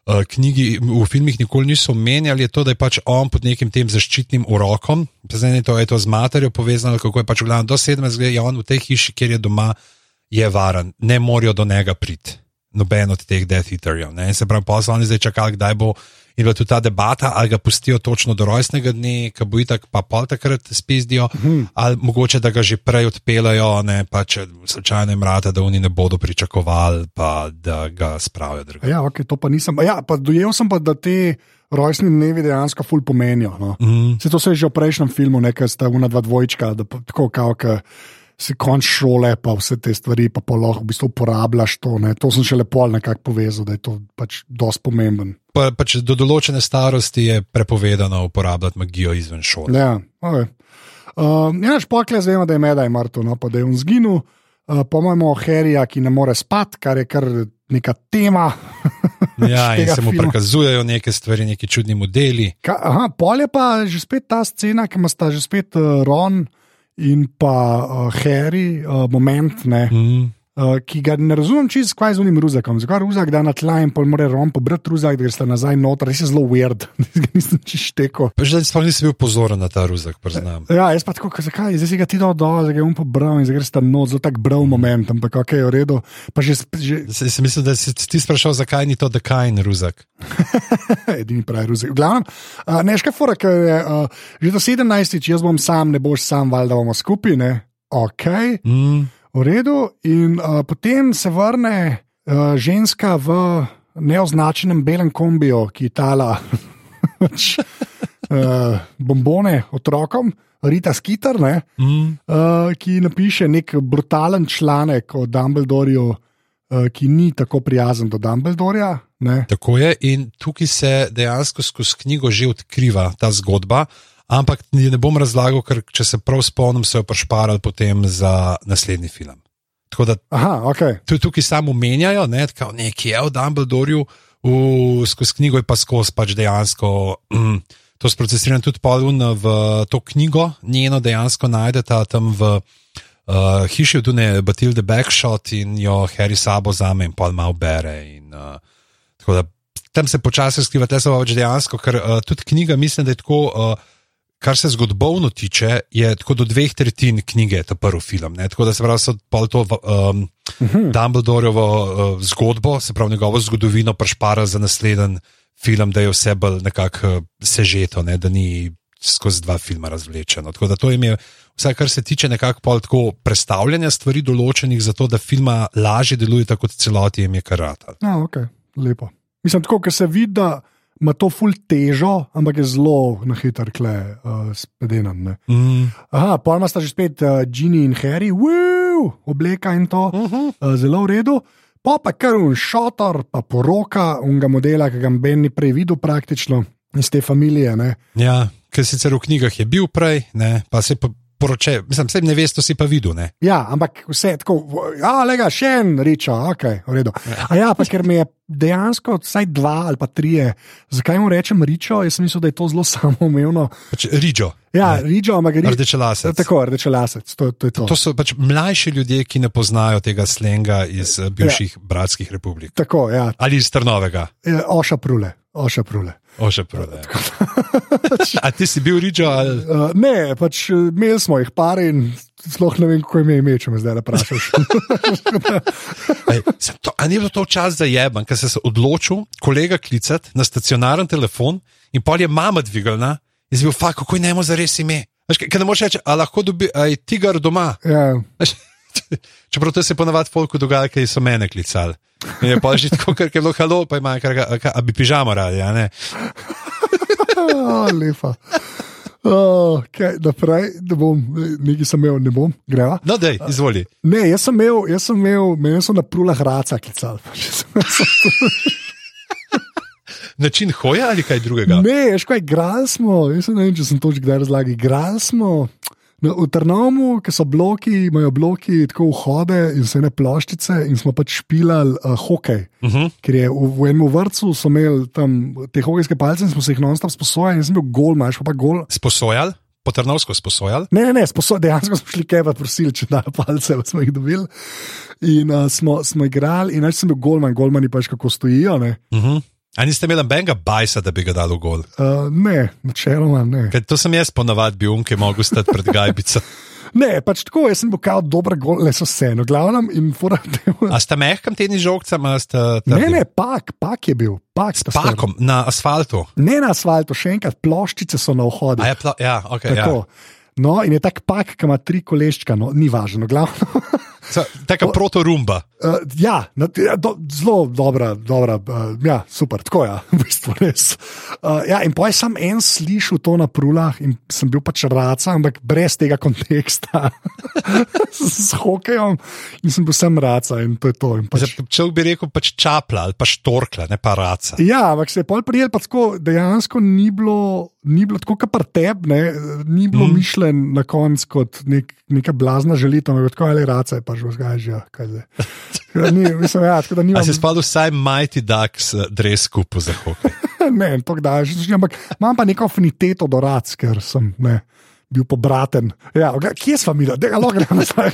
uh, knjigi, v filmih nikoli niso omenjali, je to, da je pač on pod nekim tem zaščitnim urokom, zdaj ne to je to z materjo povezano, kako je pač v glavnem do 17. let, je on v tej hiši, kjer je doma, je varen, ne morajo do njega priti. Noben od teh Death Eaterjev. Se pravi, oni zdaj čakali, kdaj bo. In bila tudi ta debata, ali ga pustijo točno do rojstnega dne, ki bo itak pa pol takrat spizdijo, hmm. ali mogoče da ga že prej odpeljajo, ne pa če slučajno jim rata, da oni ne bodo pričakovali, pa da ga spravijo drugje. Ja, ok, to pa nisem. Ja, pa dojel sem pa, da te rojstni dnevi dejansko ful pomenijo. No. Mm. Se to se je že v prejšnjem filmu, nekaj sta una dva dvojčka, da pa, tako kao, ka si konč šole, pa vse te stvari, pa, pa lahko v bistvu uporabljaš to. Ne. To sem še lepo nekako povezal, da je to pač dosti pomemben. Pa, pač do določene starosti je prepovedano uporabljati magijo izven šole. Ja, okay. uh, ja špokle zvemo, da je medaj Marto, no, pa da je on zginil. Uh, Pomojmo Herija, ki ne more spati, kar je kar neka tema. Ja, in se mu filma. prikazujejo neke stvari, neki čudni modeli. Ka, aha, pol je pa že spet ta scena, ki ima sta že spet uh, Ron in pa uh, Harry, uh, moment, ne, Mm. Uh, ki ga ne razumem čisto, kaj z unim ruzakom. Zakaj ruzak da na tla in pol mora Ron pobrati ruzak, da greš nazaj noter, res je zelo weird, nisem. Pa že sploh nisem bil pozoren na ta ruzak, priznam. Ja, jaz pa tako, ka- zakaj, zdaj si ga ti dal dol, zdaj ga je um pobral in zdaj greš ta not, zelo tak brav moment, ampak ok, v redu. Pa že, že Se, se mislim, da si ti sprašal, zakaj ni to dekajn ruzak. edini pravi ruzak. V glavnem, uh, neška fora, ker je uh, že do 17, jaz bom sam, ne boš sam, valjda bomo skupaj, ne. Ok. Mm. V redu, in uh, potem se vrne uh, ženska v neoznačenem belem kombiju, ki tala uh, bombone otrokom, Rita Skitter, ne, Mm. uh, ki napiše nek brutalen članek o Dumbledorju, uh, ki ni tako prijazen do Dumbledorja. Ne. Tako je, in tukaj se dejansko skozi knjigo že odkriva ta zgodba, ampak je ne bom razlagal, ker če se prav spomnim, so jo prešparali potem za naslednji film. Tako da Aha, ok. tudi tukaj samo menjajo, ne, tako nekje je v Dumbledorju, v, skozi knjigo je pa skozi pač dejansko. Mm, To sprocesiram tudi Paulun v to knjigo, njeno dejansko najdete tam v uh, hiši od Dune, Batilde Backshot in jo Harry sabo zame in Paul malo bere. In, uh, tako da tam se počasi skriva, te so pač dejansko, ker uh, tudi knjiga, mislim, da je tako. Uh, Kar se zgodovino tiče, je tako do dveh tretjin knjige, ta prvi film. Ne? Tako da se pravi, pol to um, Dumbledoreovo uh, zgodbo, se pravi njegovo zgodovino, prešpara za naslednji film, da je vse bolj nekako uh, sežeto, ne? da ni skozi dva filma razvlečeno. Tako da to jim je, vsaj kar se tiče nekako pol tako predstavljanja stvari določenih, zato da filma lažje deluje, tako kot celoti jim je karata. Ja, ok, lepo. Mislim, tako, ker se vidi, da ima to ful težo, ampak je zelo na hitro kle, uh, spedenan. ne. Mm. Aha, pojma sta že spet uh, Ginny in Harry, wow, obleka in to, uh -huh. uh, zelo v redu. Pa pa kar un šotor, pa poroka unga modela, ki ga Ben ni prej videl praktično iz te familije. Ne. Ja, ker sicer v knjigah je bil prej, ne? pa se pa poroče, mislim, vse nevesto si pa videl. Ne? Ja, ampak vse tako, ja, lega, še en riča, ok, v redu. A ja, pa ker mi je dejansko vsaj dva ali pa trije, zakaj mu rečem ričo, jaz sem mislil, da je to zelo samoumevno. Pač Riđo, Ja, ričo, ampak ričo. rdeče lase. Tako, rdeče lasec, to, to je to. To so pač mlajši ljudje, ki ne poznajo tega slenga iz eh, bivših ja. bratskih republik. Tako, ja, Ali iz Trnovega, Eh, oša prule, oša prule. Oše prode. A ti si bil Riđo ali Uh, ne, pač eh, imeli smo jih par in sploh ne vem, kako ime ime, če me zdaj vprašaš. Ej, sem to, a ni bilo to čas za jeben, ker sem se odločil kolega klicati na stacionaren telefon in pol je mama dvigalna in zbil, fa, kako je njemu za res ime. Ker ne moreš reči, a lahko dobi, a je tigar doma. ja, Veš, Čeprav to se ponavadi folku dogaja, ki so mene klicali. In je pa že tako, ker je bilo halo, pa ima, kar, a, bi pižamo radi, a ne. oh, lepa. Oh, kaj, naprej, da bom, nekaj sem imel, ne bom, greva. No, dej, izvoli. Ne, jaz sem imel, jaz sem imel, meni so na prulah raca klicali. Način hoja ali kaj drugega? Ne, veš kaj, igrali smo, jaz ne vem, če sem to že kdaj razlagal. Igrali smo na, v Trnovmu, ki so bloki, imajo bloki tako vhode in vse ne ploščice, in smo pač špilali uh, hokej. Uh -huh. Ker je v, v enem vrtu so imeli tam te hokejske palce in smo se jih non-stop sposojali, in sem bil gol, imaš pa gol. Sposojal, potrnovsko sposojal. Ne, ne, ne sposo, dejansko smo šli kevat, prosili, če da palce, pa smo jih dobili. In uh, smo, smo igrali, in jaz sem bil golman, golmani pač kako stojijo. Ne, Uh -huh. A niste imeli benga bajsa, da bi ga dal v gol? uh, ne načeloma ne. Ker to sem jaz ponavadi bil, ki je mogel stati pred gajbico. Ne, pač tako, jaz sem bil kao dober gol, le so vseeno, glavnem in fura. A ste mehkam tedni žogcem, ste Ne, ne, pak, pak je bil, pak sta stala. pakom na asfaltu? Ne na asfaltu, še enkrat, ploščice so na vhodu. A je pla, ja, okay, ja. Tako. No, in je tak pak, ki ima tri koleščka, no, ni važno, glavno. So, taka protorumba. Uh, ja, na, ja do, zelo dobra, dobra uh, ja, super, tako je, ja, v bistvu res. Uh, ja, in poj sem en slišal to na prulah in sem bil pač raca, ampak brez tega konteksta s, hokejem in sem bil sem raca in to je to. Pač, Človek bi rekel pač čapla ali pa štorkla, ne pa raca. ja, ampak se je pol prijel, pa tako dejansko ni bilo. Ni bilo tako, kot pretep, ne, ni bilo mm. mišljen na koncu kot nek, neka blazna želitev, ampak tako ali raca je pač vzgajal, že kaj zdaj. Da Ni, mislim, ja, da A nimam, si spadal vsaj Mighty Ducks eh, dres skupaj za hokej? ne, tako da, ampak imam pa neko afiniteto do rac, ker sem ne, bil pobraten. Ja, kje smo mi, da ga lahko gremo nazaj?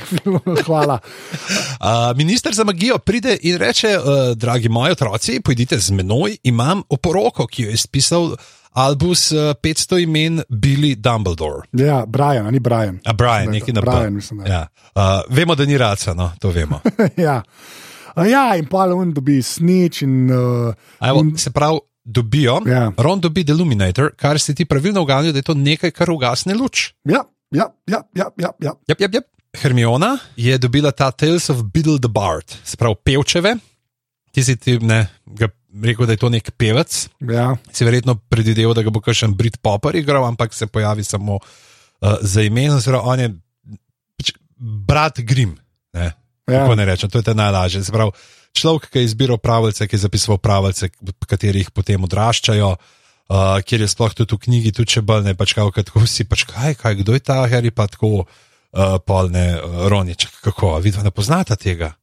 Hvala. Uh, minister za magijo pride in reče: uh, Dragi moji otroci, pojdite z menoj, imam oporoko, ki jo je spisal Albus uh, 500 imen Billy Dumbledore. Ja, Brian, ni Brian. A Brian, nekaj na Brian, mislim, da. Ja. Uh, vemo, da ni raca, no, to vemo. ja. A ja, in pa on dobi sneč in. Uh, Evo, in se pravi, dobijo, Ja. Ron dobi Deluminator, kar si ti pravilno uganil, da je to nekaj, kar ugasne luč. ja, ja, ja, ja, ja, ja. Jep, jep, jep. Hermiona je dobila ta Tales of Biddle the Bard, se pravi pevčeve. Ti si ti ne, ga rekel, da je to nek pevec, ja. si verjetno predvideval, da ga bo kakšen Brit Popper igral, ampak se pojavi samo uh, za ime. Zelo, on je pač brat Grim. Ne? Ja. Kako ne rečem, to je te najlažje. Se Pravi, človek, ki je izbiral pravice, ki je zapisoval pravice, katerih potem odraščajo. Uh, kjer je sploh tudi v knjigi, tudi če bolj ne pač kako tako si, pač kaj, kaj, kdo je ta Harry, pa tako uh, polne uh, Roniček, kako, vidva ne poznata tega,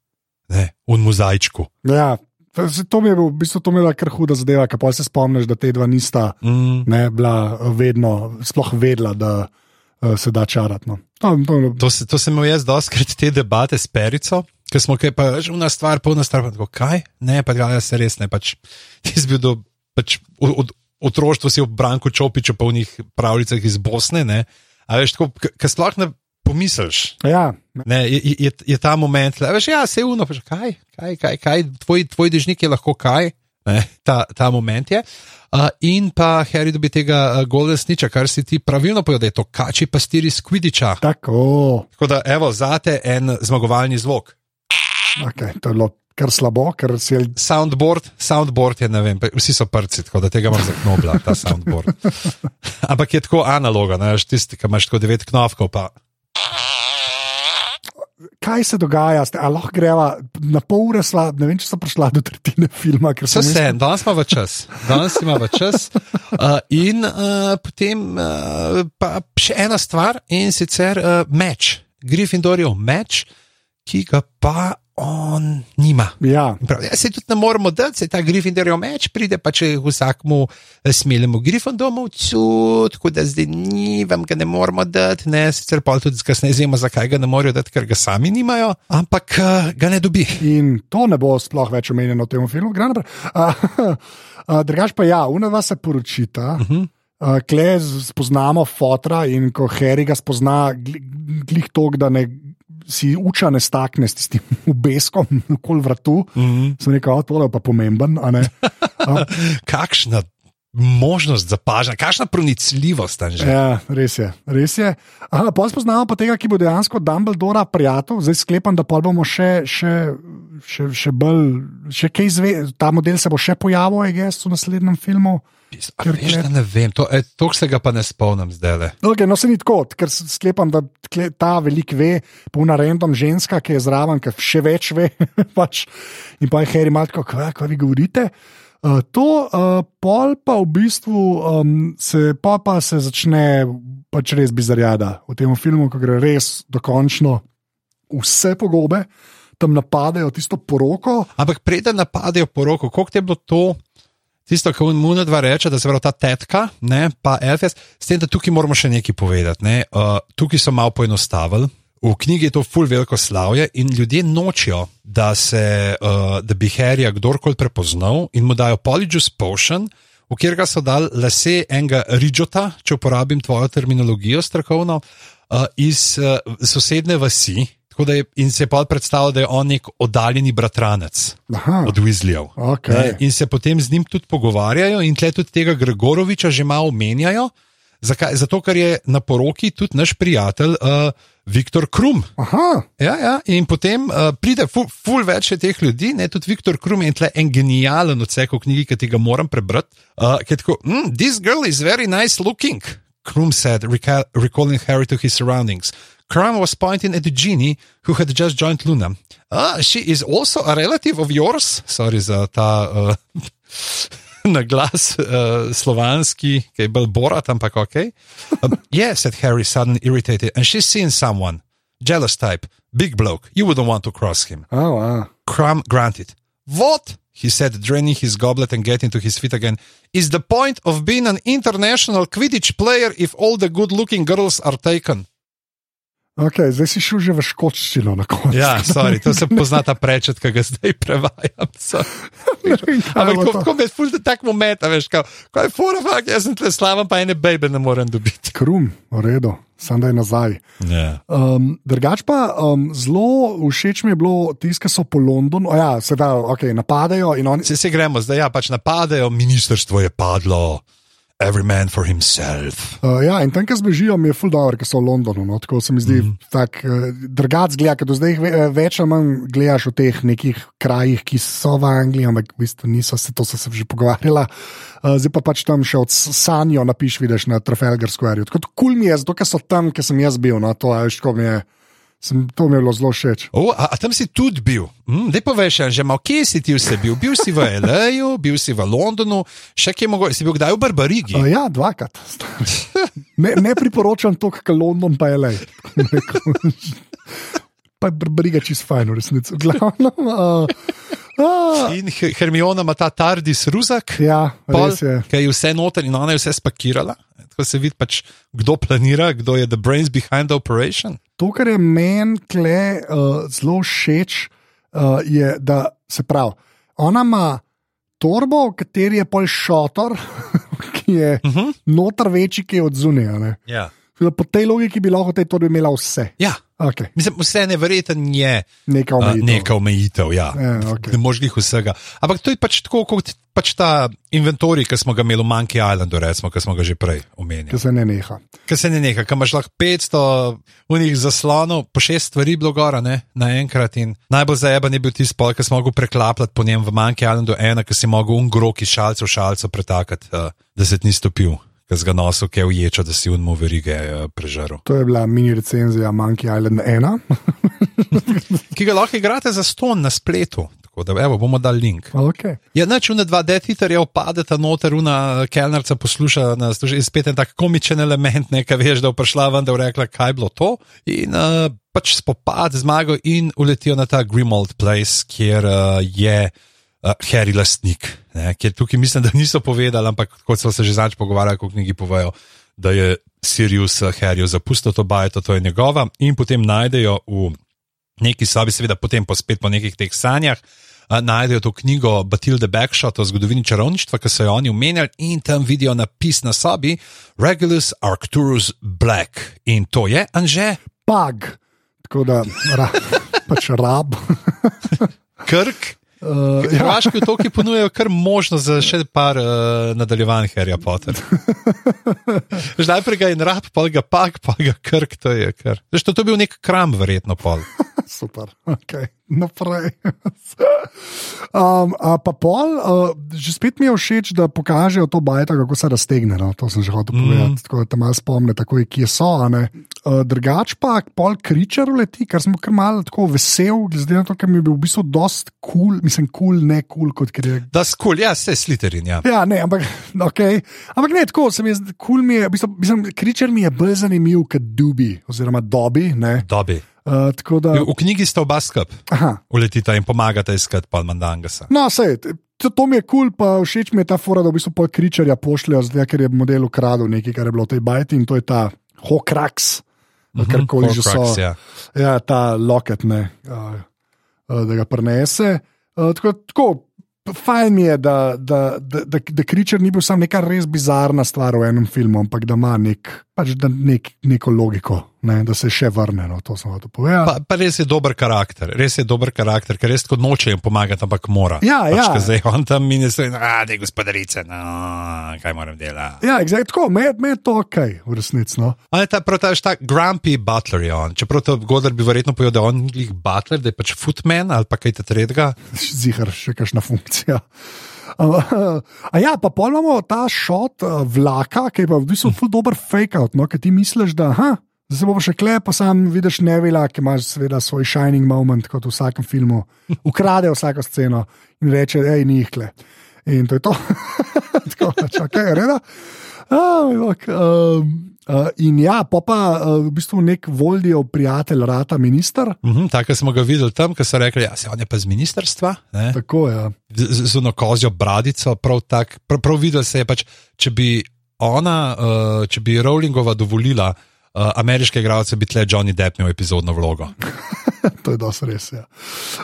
ne, un mozaičku. ja. To mi je bil, v bistvu to mi je bila kar huda zadeva, ker pa se spomniš, da te dva nista Mm. ne, bila vedno, sploh vedela, da uh, se da čarati. No. To, to, To, se- to sem imel jaz doskrat te debate s Perico, ker smo kaj pa že una stvar, polna stvar, pa tako, kaj, ne, pa ga se res ne, pač si bil do, pač od, otroštva si v Branku Čopiču, pa v njih pravljicah iz Bosne, ne, a veš, tako, ker sploh ne pomisliš. ja, Ne, je, je, je ta moment, da veš, ja, se uno, pač, kaj, kaj, kaj, kaj tvoj, tvoj dežnik je lahko kaj, ne, ta, ta moment je. Uh, in pa Harry dobi tega uh, Golden Snitcha, kar si ti pravilno povedal, da je to kači pastiri skvidiča. tako. Tako da, evo, zate en zmagovalni zvok. Okay, to je bilo kar slabo, ker si je Soundboard, soundboard je, ne vem, vsi so prci, tako da tega imaš za knobla, ta soundboard. Ampak je tako analoga, veš, tisti, ki imaš tako devet knofkov, pa kaj se dogaja, ste, a lahko greva na pol ure, sla, ne vem, če so prišla do tretjine filma. vse sem se, danes ima v čas, danes ima v čas. Uh, in uh, potem uh, pa še ena stvar in sicer uh, meč, Gryffindorjev meč, ki ga pa on nima. Ja, Prav, ja, se tudi ne moremo dati, se ta Gryffindorjev meč pride pa če vsakmu eh, smelemu Gryffindomovcu, tako da zdaj ni, vam ga ne moremo dati, ne, sicer pa tudi kasneje izjemo, zakaj ga ne morejo dati, ker ga sami nimajo, ampak uh, ga ne dobi. in to ne bo sploh več omenjeno v tem filmu. Gre naprej. Uh, uh, Drugač pa ja, unava se poročita. Uh -huh. Uh, Kle spoznamo fotra in ko Harry ga spozna, gli- glih tok, da ne si uča ne stakne s tistim obeskom okoli vratu. Mm -hmm. Sem rekel, "O, tole je pa pomemben. a ne." Uh, Kakšna možnost za pažanje, kakšna pronicljivost tam že. Ja, res je. Res je. Aha, pol spoznamo pa tega, ki bo dejansko Dumbledora prijatelj. Zdaj sklepam, da bomo še, še, še, še bolj, še kaj izvedeli. Ta model se bo še pojavil, je gest v naslednjem filmu. A Veš, da ne vem, to, e, to se ga pa ne spomnim zdaj. le. Okay, no, se ni tako, ker sklepam, da ta velik ve, polna random ženska, ki je zraven, ki še več ve. pač. In pa je Harry Matko, kaj, kaj vi govorite. Uh, to, uh, pol pa v bistvu um, se, pa pa se začne pač res bizarjada v tem filmu, ko gre res dokončno vse pogobe, tam napadajo tisto poroko. Ampak preden napadejo poroko, koliko te je bilo to? Tisto, kar mu na dva reče, da se pravi ta tetka, ne, pa Elfes, s tem, da tukaj moramo še nekaj povedati. Ne, uh, tukaj so malo poenostavili. V knjigi je to full veliko slavje in ljudje nočijo, da, se, uh, da bi Harryja kdorkoli prepoznal in mu dajo Polyjuice Potion, v katerega so dali lase enega Ridžota, če uporabim tvojo terminologijo strokovno, uh, iz uh, sosedne vasi. Tako da je, in se je pa predstavljal, da je on nek oddaljeni bratranec Aha, od Weasleyjev. okay. In se potem z njim tudi pogovarjajo, in tle tudi tega Gregoroviča že malo omenjajo. Zakaj? Zato, ker je na poroki tudi naš prijatelj uh, Viktor Krum. Aha, Ja, ja, in potem uh, pride ful, ful več teh ljudi, ne tudi Viktor Krum je en genijalen odsek v knjigi, ki ga moram prebrati. Uh, ki je tako, mm, this girl is very nice looking, Krum said, reca- recalling Harry to his surroundings. Krum was pointing at the genie who had just joined Luna. Ah, she is also a relative of yours. Sorry za ta uh, na glas uh, slovanski, ki je bil borat, ampak ok. Um, yeah, said Harry, suddenly irritated, and she's seen someone. Jealous type, big bloke. You wouldn't want to cross him. oh, wow. Granted. What? He said, draining his goblet and getting to his feet again. Is the point of being an international Quidditch player if all the good looking girls are taken? Okay, zdaj si šel že v škotščino na koncu. Ja, sorry, to se pozna ta prečet, ki ga zdaj prevajam. vem, Ampak bo ko, to. me fulj tak moment, a veš, kaj, kaj je fora, fakt, jaz sem tle slaven, pa ene bebe ne morem dobiti. Krum, v redu, sam da je nazaj. Ja. Um, drugač pa um, zelo všeč mi je bilo tisto, ki so po Londonu, oh, ja, seveda, okay, napadajo in oni. Se, se gremo, zdaj ja, pač napadajo, ministrstvo je padlo, every man for himself. Uh, ja, in tam, ki zbežijo, mi je ful dobro, ker so v Londonu. No, tako se mi zdi, mm -hmm. tak, uh, drugač zgleda, ker do zdaj eh, več ali manj gledaš v teh nekih krajih, ki so v Angliji, ampak v bistvu niso, se to so se že pogovarjala. Uh, zdaj pa pač tam še od Sanjo napiš, vidiš na Trafalgar Square. Tako kul cool mi je, zato ker so tam, ker sem jaz bil. No, to, a veš, tako mi je, sem, to mi je bilo zelo všeč. O, a, a tam si tudi bil. Hm, Dej poveš, že malo, kje si ti vse bil? Bil si v L.A., bil si v Londonu, še kje mogoče, si bil kdaj v Barbarigi? Uh, ja, dvakrat. Ne, ne priporočam to, kar London pa je le. Pa je briga čist fajn, v resnici. Glavno, uh, uh, In Her- Hermiona ima ta tardis ruzak, ja, pol, res je. ki je vse noter in ona je vse spakirala. Tako se vidi, pač, kdo planira, kdo je the brains behind the operation. To, kar je meni tle uh, zelo všeč, uh, je, da se pravi, ona ima torbo, v kateri je pol šotor, ki je uh Mhm. -huh. noter večji, ki je od zunaj. Ja. Po tej logiki bi lahko tej torbi imela vse. ja. Okay. Mislim, vse nevreten je Neka uh, omejitev. neka omejitev. Ja. Ja, okej. Ne moreš jih vsega. Ampak to je pač tako, kot pač ta inventorij, ki smo ga imeli v Monkey Islandu, recimo, ki smo ga že prej omenjali. Ki se ne neha. Ker se ne neha, ker imaš lahko 500 unih zaslonov, po šest stvari bilo gora, ne, naenkrat. In najbolj zajeban je bil tisti pol, ki si mogel preklapljati po njem v Monkey Islandu, ena, ki si mogel un grok iz šalcev v šalcev pretakati, uh, da se ti ni stopil, ker si ga nosil, ki je uječo, da si unmu verige uh, prežaril. To je bila mini recenzija Monkey Island 1. Ki ga lahko igrate za ston na spletu. Tako da, evo, bomo dali link. Okay. Ja, neč una dva detiterja opadeta noter, una kelnerca posluša nas, to je spet en tak komičen element, nekaj veš, da je prišla ven, da je rekla, kaj je bilo to. In uh, pač spopad zmago in uletijo na ta Grimold Place, kjer uh, je uh, Harry lastnik. Ne, kjer tukaj mislim, da niso povedali, ampak kot so se že zadnjič pogovarjali, ko v knjigi povejo, da je Sirius uh, Harryju zapustil to bajeto, to je njegova, in potem najdejo v neki sobi, seveda potem po spet po nekih teh sanjah, a, najdejo to knjigo Batilde Backshot o zgodovini čarovništva, ki so jo oni omenjali, in tam vidijo napis na sobi Regulus Arcturus Black. In to je Anže, Pag, tako da ra, pač rab. Krk. Uh, ja, Hrvaški otoki ponujajo kar možnost za še par uh, nadaljevanj Harryja Potter. Že najprej ga je rab, pa ga pak, pa ga krk, to je kar. Že to je bil nek kram, verjetno pol. super. Okay. Naprej. um, a pa pol, uh, že spet mi je všeč, da pokažejo to bajta, kako se raztegne. No? To sem že hotel povedati, mm. tako da te malo spomne, tako je, kje so. Uh, drugač pa pol kričer leti, kar sem kar mal tako vesel, glede na to, ker mi je bil v bistvu dost kul, cool, mislim, kul, cool, ne kul, cool, kot ker je. Da, skul, cool, ja, ste sliterin. Ja. ja, ne, ampak, okay. ampak ne, tako sem jaz, kul cool mi je, v bistvu, mislim, kričer mi je bolj zanimiv kot dubi, oziroma dobi. Ne? Dobi. Uh, da... V knjigi sta oba skup, uletita in pomagata iskati Palmandangasa. No, sej, to, to mi je kul, cool, pa všeč mi je ta fora, da v bistvu pol kričarja pošljajo, zdaj, ker je model ukradel nekaj, kar je bilo v tej bajti in to je ta Hokrax, mm -hmm, kar koli že so. Ja. ja, ta loket, ne, uh, uh, da ga prenese. Uh, tako, tako Fajn je, da, da, da, da, da Kričer ni bil samo neka res bizarna stvar v enem filmu, ampak da ima nek, pač da nek, neko logiko ne, da se še vrne. No, to sem hotel povedati. Pa, pa res je dober karakter, res je dober karakter, ker res kot noče jim pomagati, ampak mora. Ja, pač, ja. Zdaj on tam mini se in rade gospodarice, no, kaj moram delati. Ja, exact, tako, me, me je to ok, v resnici. No. On je ta, prav ta, ta grumpy butler, je on. Čeprav to Godler bi verjetno povedal, da on je butler, da je pač footman ali pa kaj te tretjega. Zihar, še kakšna funkcija. Uh, a ja, pa pojmo ta šot uh, vlaka, ki je pa v bistvu zelo dober fake out, no, ki ti misliš, da. Ha, Zdaj bomo še klep, pa sam vidiš Nevila, ki ima seveda svoj shining moment, kot v vsakem filmu, ukrade vsako sceno in reče, hej, ni jih kle. In to je to. Tako, čakaj, reda. Uh, uh, in ja, pa pa uh, v bistvu nek voldijo prijatelj, rata minister. Uh -huh, Tako smo ga videli tam, ko so rekli, da ja, se on je pa z ministrstva. Ne? Tako je. Ja. Z, z eno kozjo bradico, prav tako. Prav, prav videl se je pač, če bi ona, uh, če bi Rowlingova dovolila uh, ameriške igralce bi tle Johnny Depp imel epizodno vlogo. to je dosti res. Ja.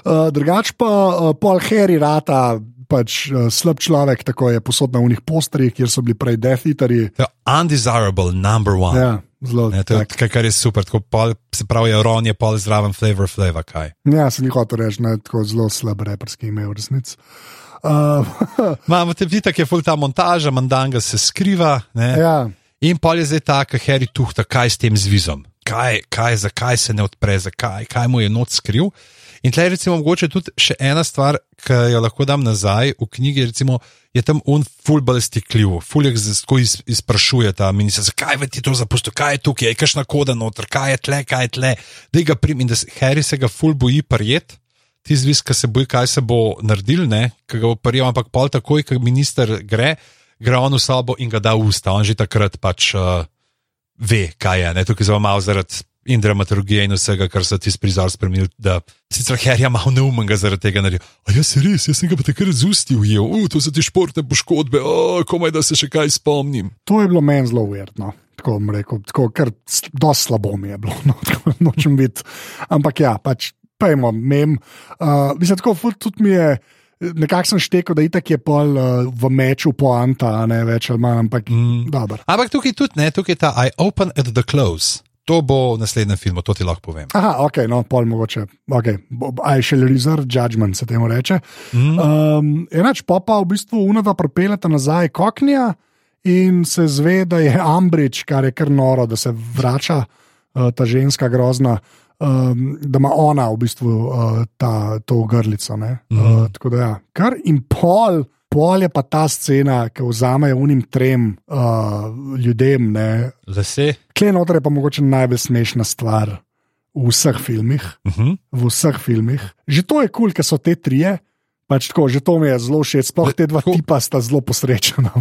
Uh, drugač pa uh, Paul Harry rata. Pač uh, slab človek, tako je posod na unih postrih, kjer so bili prej defiteri. Undesirable, number one. Ja, zelo. Ne, to je kaj, kar je super. Pol, se pravi, Ron je pol zraven flavor, flavor, kaj. Ja, se ni hotel reči, je tako zelo slab reperski ime v resnici. Uh, Imamo te vidi, da je full ta montaža, mandanga se skriva. Ja. In pa je zdaj ta, ki Harry tuhta, kaj s tem zvizom, kaj, kaj, zakaj se ne odpre, zakaj, kaj mu je noč skril. In tleh recimo mogoče tudi še ena stvar, ki jo lahko dam nazaj v knjigi, recimo, je tam un fulbal stikljiv, fuljek zelo iz, izprašuje ta minister, zakaj je ti to zapustil, kaj je tukaj, je kašna koda noter, kaj je tle, kaj je tle, da ga prim in da Harry se ga ful boji prijet. Ti zvis, ki se boji, kaj se bo naredil, ki ga bo prijel, ampak pol takoj, ko minister gre, gre on v sobo in ga da v usta. On že takrat pač uh, ve, kaj je. Ne? Tukaj zelo malo zaradi in dramaturgije in vsega, kar so ti prizor spremenili. Da sicer herja malo neumen zaradi tega naredi. A jaz se res, jaz sem ga pa takrat z usti ujel, uh, to so ti športne poškodbe, oh, komaj da se še kaj spomnim. To je bilo meni zelo uverno. Tako bom rekel, tako kar dosti slabo mi je bilo, no, tako nočem biti. Ampak ja, pač pojmo, mem. Uh, mislim, tako tudi mi je. Nekako sem štekel, da itak je pol uh, v meču poanta, ne več ali manj, ampak mm. dobro. Ampak tukaj tudi ne, tukaj je ta I open at the close. To bo v naslednjem filmu, to ti lahko povem. Aha, ok, no, pol mogoče. Okay. I shall reserve judgment, se temu reče. Mm. Um, enač pa pa v bistvu unava propeljata nazaj koknja in se zve, da je Ambridge, kar je kar noro, da se vrača uh, ta ženska grozna um, da ima ona v bistvu uh, ta, to grlico. Mm -hmm. uh, tako da, ja. kar in pol. Pol je pa ta scena, ki vzamejo unim trem uh, ljudem. Zase. Kle noter je pa mogoče najbolj smešna stvar v vseh filmih. Uh mhm. -huh. V vseh filmih. Že to je kul, cool, ker so te trije. Pač tako, že to mi je zelo všeč, sploh te dva tipa sta zelo posrečena.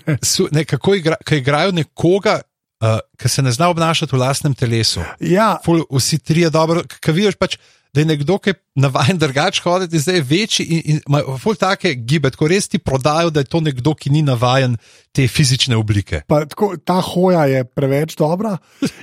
Ne, kako igra, igrajo nekoga, uh, ki se ne zna obnašati v lastnem telesu. Ja. Ful, vsi trije dobro, ki vidiš pač. Da je nekdo, ki je navaden drugače hoditi, zdaj večji in ima ful take gibe, tako res ti prodajo, da je to nekdo, ki ni navaden te fizične oblike. Pa, tako, ta hoja je preveč dobra.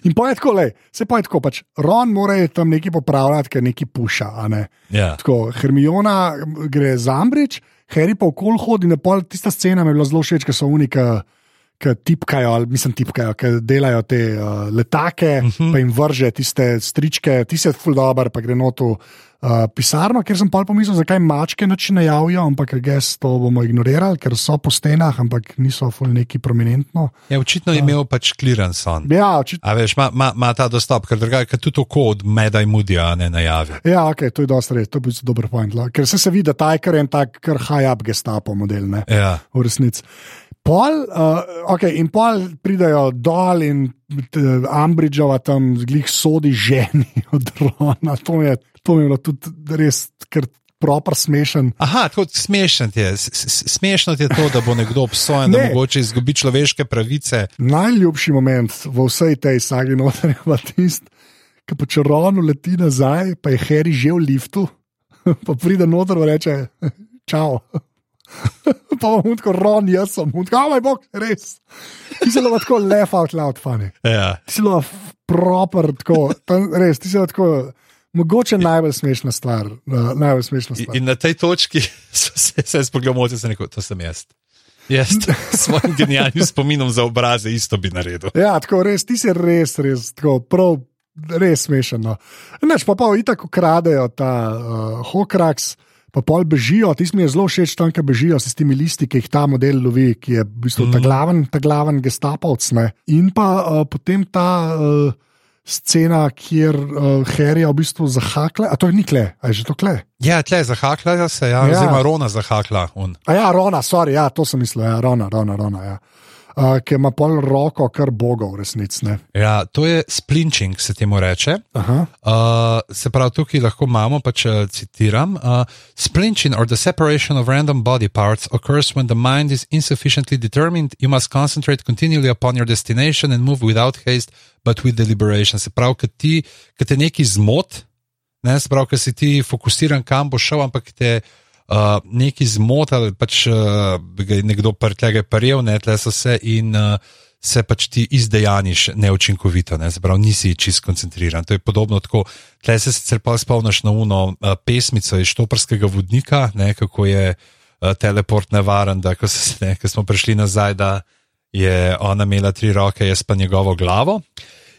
In pa je tako, le, se pa je tako, pač Ron mora tam nekaj popravljati, ker nekaj puša. Ne? Ja. Tako, Hermiona gre za Ambridge, Harry pa okol hodi, in tista scena mi je bila zelo všeč, ker so unika ki tipkajo, ali mislim, tipkajo, ki delajo te uh, letake, uh -huh. pa jim vrže tiste stričke, ti se ful dobro, pa gre noto uh, pisarno, ker sem pa pomislil, zakaj mačke noč ne javijo, ampak gest to bomo ignorirali, ker so po stenah, ampak niso ful neki prominentno. Ja, očitno je imel pač kliran son. Ja, očitno. A veš, ima ma, ma ta dostop, ker drugače tudi to kod Meda in Mudija ne najavi. Ja, ok, to je dosti res, to je bil dober point. la. Ker se, se vidi, da Tajker je en tak, kar high-up gestapo model, ne, Ja. v resnici. Pol, uh, okay, in pol pridejo dol in uh, Ambridžova tam glih sodi ženi od Rona. To mi je, to mi je bilo tudi res, ker proper smešen. Aha, tako smešno ti je. Smešno je to, da bo nekdo obsojen, da Ne. mogoče izgubi človeške pravice. Najljubši moment v vsej tej sagi noter je pa tisti, ki po čronu leti nazaj, pa je Harry že v liftu, pa pride noter in reče: Čau. pa bom tako ron, jaz sem, tako, oh, moj bog, res. Ti si lahko tako laugh out loud, funny. Ja. Ti si lahko proper, tako, tam, res, ti si lahko tako, mogoče najbolj smešna stvar. Uh, najbolj smešna In, stvar. in na tej točki so se, se spogledal, da sem rekel, to sem jaz. Jaz s svojim genialnim spominom za obraze isto bi naredil. Ja, tako res, ti si res, res, tako prav, res smešen. No. Neč pa pa itak ukradejo ta uh, Hokraks. Pa pol bežijo, ti mi je zelo všeč tam, ki bežijo s temi listi, ki jih ta model lovi, ki je v bistvu ta glaven, ta glaven gestapovc. Ne. In pa uh, potem ta uh, scena, kjer uh, Harry v bistvu zahakle, a to je nikle, a je že to kle. Ja, tle zahaklajo se, ja, Ja. oziroma Rona zahakla. On. A ja, Rona, sorry, ja, to sem mislil, ja, Rona, Rona, Rona. Ja. Uh, ki ima pol roko, kar boga v resnici. ne. Ja, to je splinching, se temu reče. Aha. Uh, se pravi, tukaj lahko imamo, pač uh, citiram: uh, Splinching or the separation of random body parts occurs when the mind is insufficiently determined. You must concentrate continually upon your destination and move without haste, but with deliberation. Se pravi, kad ti, kad te neki zmot, ne, se pravi, kad si ti fokusiran, kam bo šel, ampak te. Uh, neki zmot ali pač uh, nekdo prtljage paril, ne tle so se in uh, se pač ti izdejaniš neučinkovito, ne, pravi, nisi čist koncentriran. To je podobno tako, tle se sicer pa spomniš na uno uh, pesmico iz Štoprskega vodnika, ne, kako je uh, teleport nevaren, da ko, se, ne, ko smo prišli nazaj, da je ona imela tri roke, jaz pa njegovo glavo.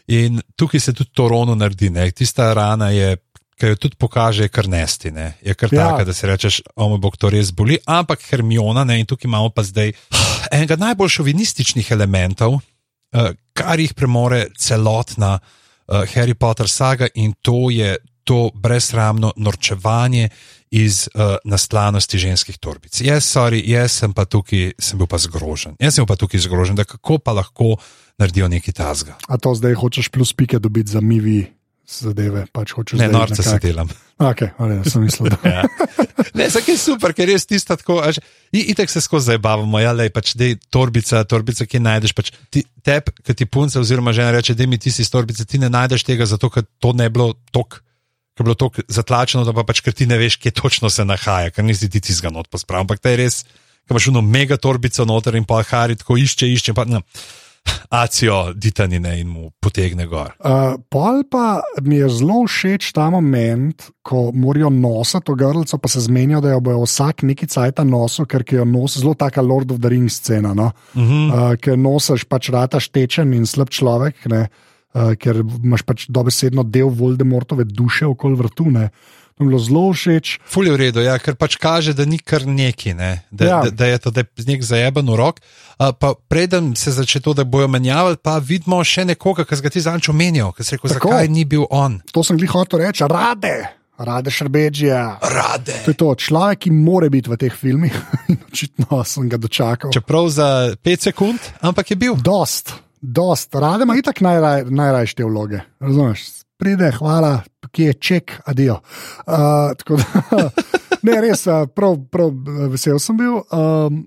In tukaj se tudi to rono naredi, ne, tista rana je. Ker jo tudi pokaže, je kar nesti, ne? je kar Ja. taka, da si rečeš, o moj bog, to res boli. Ampak Hermiona, ne? in tukaj imamo pa zdaj enega najbolj šovinističnih elementov, uh, kar jih premore celotna uh, Harry Potter saga, in to je to brezsramno norčevanje iz uh, naslanosti ženskih torbic. Jaz, sorry, jaz sem pa tukaj, sem bil pa zgrožen. Jaz sem pa tukaj zgrožen, da kako pa lahko naredijo nekaj tasga. A to zdaj hočeš plus pike dobiti za mivi zadeve? Pač hočeš Ne, zdaj norca se delam. Okay, ali, sem mislil, da Ja. Ne, zakaj je super, ker res tista tako. až- i- Itek se skozi zabavamo, ja, le pač dej torbica, torbica, ki najdeš. Pač ti, tep, ki ti punce oziroma žena reče, da mi ti si iz torbice, ti ne najdeš tega, zato ker to ne bi bilo tok. Ker je bilo tako zatlačeno, da pa pač, ker ti ne veš, kje točno se nahaja, ker nisi ti tizga not pospravil. Ampak to je res, ko imaš uno mega torbico noter in pa Hari tako išče, išče, pa acijo ditanine in mu potegne gor. Uh, pol pa mi je zelo všeč ta moment, ko morajo nositi to grlico, pa se zmenijo, da jo bojo vsak neki cajt nosil, ker jo nosi zelo taka Lord of the Rings scena. No? Uh -huh. uh, ker nosiš pač rataš tečen in slab človek, ne, uh, ker imaš pač dobesedno del Voldemortove duše okoli vrtu. Ne. Mi je bilo zelo všeč. Ful je v redu, ja, ker pač kaže, da ni kar neki, ne? da, Ja. da, da je to da je nek zajeben rok. Uh, preden se začne to, da bojo menjavali, pa vidimo še nekoga, ki ga ti zanč omenjal, ki si rekel, Tako. zakaj ni bil on. To sem jih hotel reči, rade, rade šrbeđija. Rade. To je to, človek, ki more biti v teh filmih. Očitno sem ga dočakal. Čeprav za 5 sekund, ampak je bil. Dost, dost. Rade ima itak najraj, najrajše te vloge. Razumeš? Pride, hvala, kje je ček, adijo. Uh, tako da, ne, res, prav, prav vesel sem bil. Um,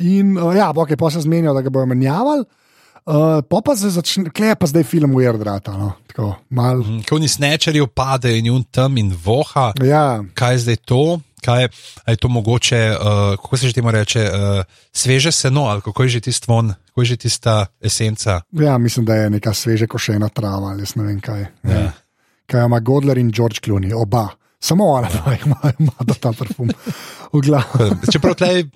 in uh, ja, ok, pa se zmenijo, da ga bojo menjavali. Uh, pa pa se začne, kle je pa zdaj film Weirdrata. No? Tako, mal, Ko ni snečerjev pade in jun tam in voha, ja, kaj je zdaj to? Kaj je, je to mogoče, uh, kako se že temu reče, uh, sveže seno ali kako je že tisti von, kako je že tista esenca. ja, mislim, da je neka sveže košena trava ali ne vem kaj. Ja. Kaj ima Godler in George Clooney, oba. Samo ona dva ima, ima da ta parfum. V glavu. Čeprav tle,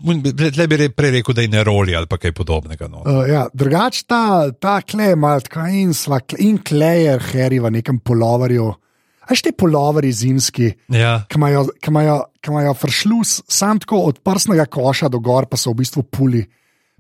tle bi re- prej rekel, da je ne roli ali pa kaj podobnega. No. Uh, ja, drugač ta, ta klej je malo tako in, sva, in klejer, heri v nekem polovarju. Aj te polovari zimski, Ja. ki imajo, ki imajo, ki imajo fršlus, sam tako od prsnega koša do gor, pa so v bistvu puli.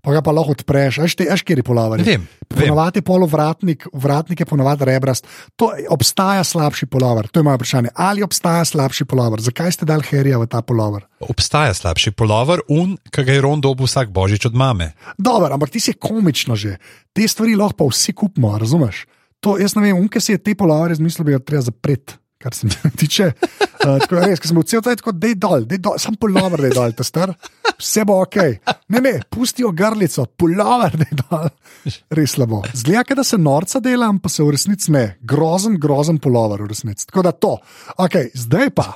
Pa ga pa lahko odpreš, aj te, aj kjer je polovari. Vem. Ponovadi polovratnik, vratnik je ponovadi rebrast. To obstaja slabši polovar, to je moje vprašanje. Ali obstaja slabši polovar? Zakaj ste dal herija v ta polovar? Obstaja slabši polover, un, ki ga je ron dobil vsak božič od mame. Dobro, ampak ti si komično že. Te stvari lahko pa vsi kupimo, razumeš? To, jaz ne vem, unke si je te polavre zmislil, bi jo treba zapreti. Kar se mi tiče, uh, tako res, ker sem bil cel taj tako, da je dol, dol, sam polover, da je dol, ta star, vse bo ok. Ne, ne, pustijo grlico, polover, da je dol. Res slabo. Zgleda, da se norca delam, pa se v resnici ne. Grozen, grozen polover v resnici. Tako da to. Ok, zdaj pa.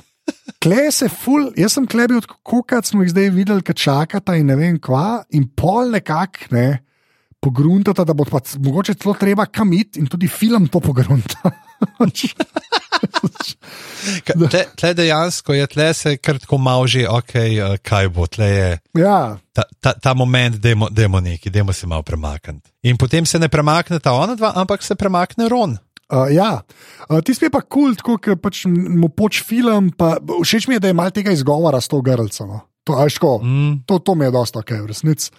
Klej se ful, jaz sem klebi od kukat, smo jih zdaj videli, ki čakata in ne vem kva, in pol nekako ne. Pogruntata, da bo pa mogoče celo treba kam iti in tudi film to pogrunta. Tle, tle dejansko je, tle se kar tako malo že, ok, uh, kaj bo, tle je ja, ta, ta, ta moment, da je neki, da se malo premakniti. In potem se ne premakne ta ona dva, ampak se premakne ron. uh, ja. Uh, ti spet pa kul, cool, ker pač mu poč film, pa všeč mi je, da je malo tega izgovora s to grlco. No. To, tako, Mm. to, to mi je dosta ok, v resnici.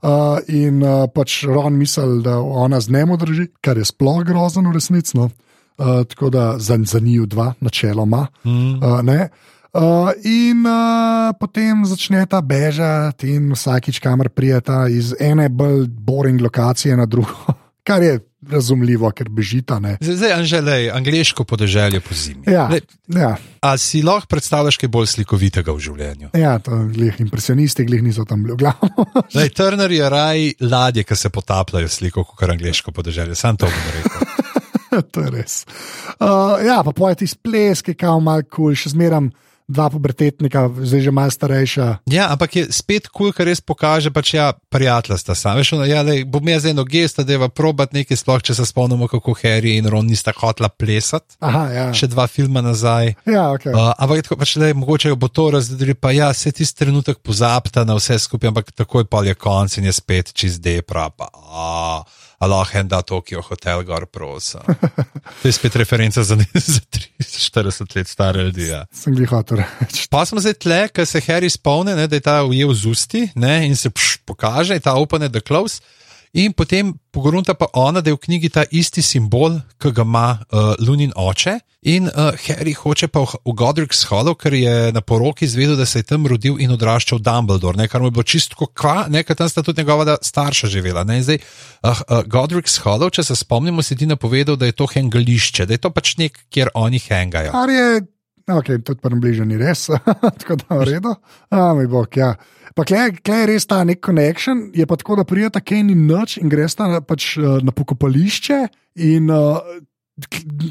Uh, in uh, pač Ron misli, da ona z njemu drži, kar je sploh grozno v resnici. No. Uh, tako da za, za njiju dva, načeloma. Mm. Uh, ne. Uh, in uh, potem začneta bežati, in vsakič, kamor prijeta, iz ene bolj boring lokacije na drugo, kar je razumljivo, ker bežita. Ne. Zdaj, Anželej, angliško podeželje po zimi. Ja, Lej, ja, A si lahko predstavljaš kaj bolj slikovitega v življenju? ja, to glih impresionisti, glih niso tam bili v glavu. Lej, Turner je raj ladje, ki se potapljajo sliko, kot angliško podeželje. Sam to bom rekel. to je res. Uh, ja, pa pojeti sples, ki je kao mal kul, cool, še zmeram dva pubertetnika, zdaj že malo starejša. Ja, ampak je spet kul, cool, ker res pokaže, pač ja, prijatelja sta sama. Veš, ono, ja, lej, bom jaz eno gesto, da je va probat nekaj, sploh če se spomnimo, kako Harry in Ron nista hotla plesati. Aha, ja. Še dva filma nazaj. Ja, okay. Uh, ampak je tako, pač, lej, mogoče jo bo to razdelili, pa ja, se tisti trenutek pozabta na vse skupaj, ampak takoj pa je konc in je spet čez depra. Pa, lahko en da Tokio hotel gor prosa. To je spet referenca za, ne- za 40 let stare ljudi. Ja. Sem jih hotel reči. Pa smo zdaj tle, ker se Harry spomni, ne, da je ta ujel z usti ne, in se pš, pokaže, ta open the close. In potem pogrunta pa ona, da je v knjigi ta isti simbol, ki ga ima uh, Lunin oče. In uh, Harry hoče pa v, v Godric's Hollow, ker je na poroki izvedel, da se je tam rodil in odraščal Dumbledore, ne, kar mu je bilo čisto kva, nekaj tam sta tudi njegova starša živela. Ne, in zdaj, uh, uh, Godric's Hollow, če se spomnimo, si ti napovedal, da je to hengališče, da je to pač nek, kjer oni hengajo. Kar je, ok, tudi pri bližnji ni res, tako da v redu. A, moj bog, ja. Pa klej je res ta nek connection, je pa tako, da prijeta in noč in greš ta pač eh, na pokopališče in uh,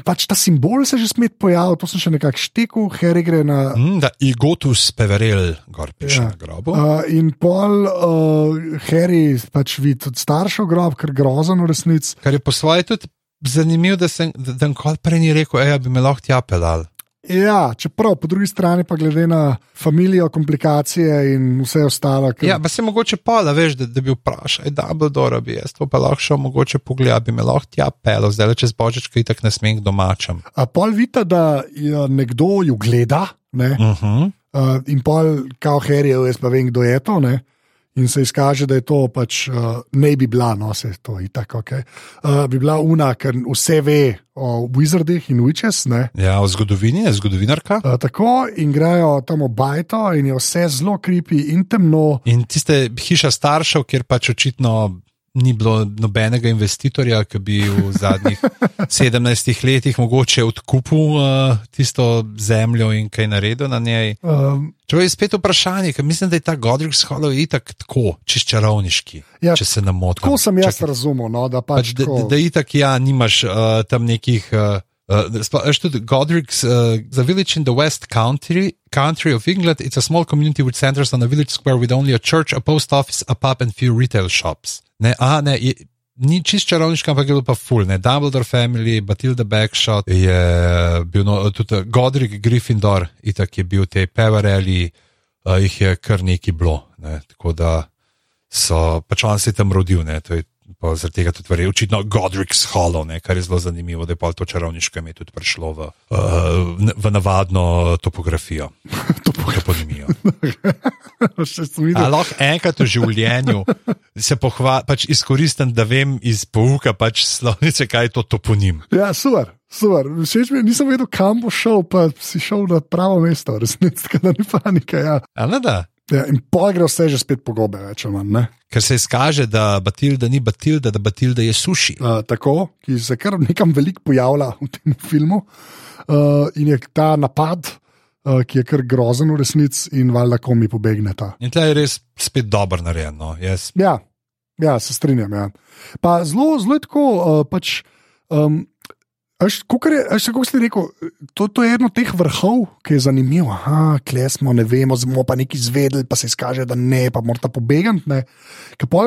pač ta simbol se že smet pojavil, to sem še nekako štekel, Harry gre na. Mm, da Igotus Peverel, gor piše Ja. na grobu. Uh, in pol uh, Harry pač vidi tudi staršev grob, ker grozen v resnici. Kar je po svoje tudi zanimivo, da sem da, da nikoli prej ni rekel, da bi me lahko tja pelal. Ja, čeprav po drugi strani pa glede na familijo, komplikacije in vse ostalo. Ker... Ja, pa se mogoče pa, da veš, da, da bi vprašal, da bo dobro, bi jaz to pa lahko šel mogoče pogledati, bi me lahko tja pelal, zdaj le čez božič, ki tak ne smem k domačem. A pol vidi, da je nekdo ju gleda, ne? Uh -huh. uh, in pol, kao herijo, jaz pa vem, kdo je to. Ne? In se izkaže, da je to pač uh, ne bi bila, no se to je tako, okay? uh, bi bila una, ker vse ve o wizardih in witches. Ne? Ja, o zgodovini je zgodovinarka. Uh, tako in grejo tam v bajto, in je vse zelo kripi in temno. In tiste hiša staršev, kjer pač očitno ni bilo nobenega investitorja, ki bi v zadnjih 17 letih mogoče odkupil uh, tisto zemljo in kaj naredil na njej. Um, Čeprav je spet vprašanje, ker mislim, da je ta Godric's Hollow itak tako, čist čarovniški, Ja, če se ne motim. tako sem jaz Čakaj, razumel, no, da pač, pač, da, da, da itak ja, nimaš uh, tam nekih. Uh, Uh, veš tudi Godric's, uh, the village in the West Country, country of England, it's a small community which centers on a village square with only a church, a post office, a pub, and few retail shops. Ne, aha, ne, je, ni čist čarovniška, ampak je bilo pa full. Ne? Dumbledore Family, Batilda Backshot, je bil no, tudi Godric Gryffindor, itak je bil te Peverelli, uh, jih je kar neki bilo. Ne? Tako da so pač on se tam rodil, ne? to je pa zaradi tega tudi verjetno očitno Godric's Hollow, ne? kar je zelo zanimivo, da je pa to čarovniško ime tudi prišlo v, uh, v navadno topografijo. Toponimijo. Lahko enkrat v življenju se pohvalim, pač izkoristim, da vem iz pouka pač slovnice, kaj je to toponim. Ja, super. Super, všeč mi je, nisem vedel, kam bo šel, pa si šel na pravo mesto, resnici, da ni panike. Ja. A ne da? Ja, in pa gre vse že spet po gobe, ali manj. Ker se izkaže, da Batilda ni Batilda, da Batilda je suši. Uh, tako, ki se kar nekam veliko pojavlja v tem filmu. Uh, in je ta napad, uh, ki je kar grozen v resnici, in valjda, ko mi pobegne ta. In tle je res spet dobro narejeno. Jaz, Ja, ja se strinjam. Ja. Pa zelo, zelo tako. Uh, pač, um, Až, kakor je, až, kako ste rekel, to, to je eno od teh vrhov, ki je zanimivo. Aha, kle smo, ne vemo, smo pa nekaj izvedeli, pa se izkaže, da ne, pa morata pobegati.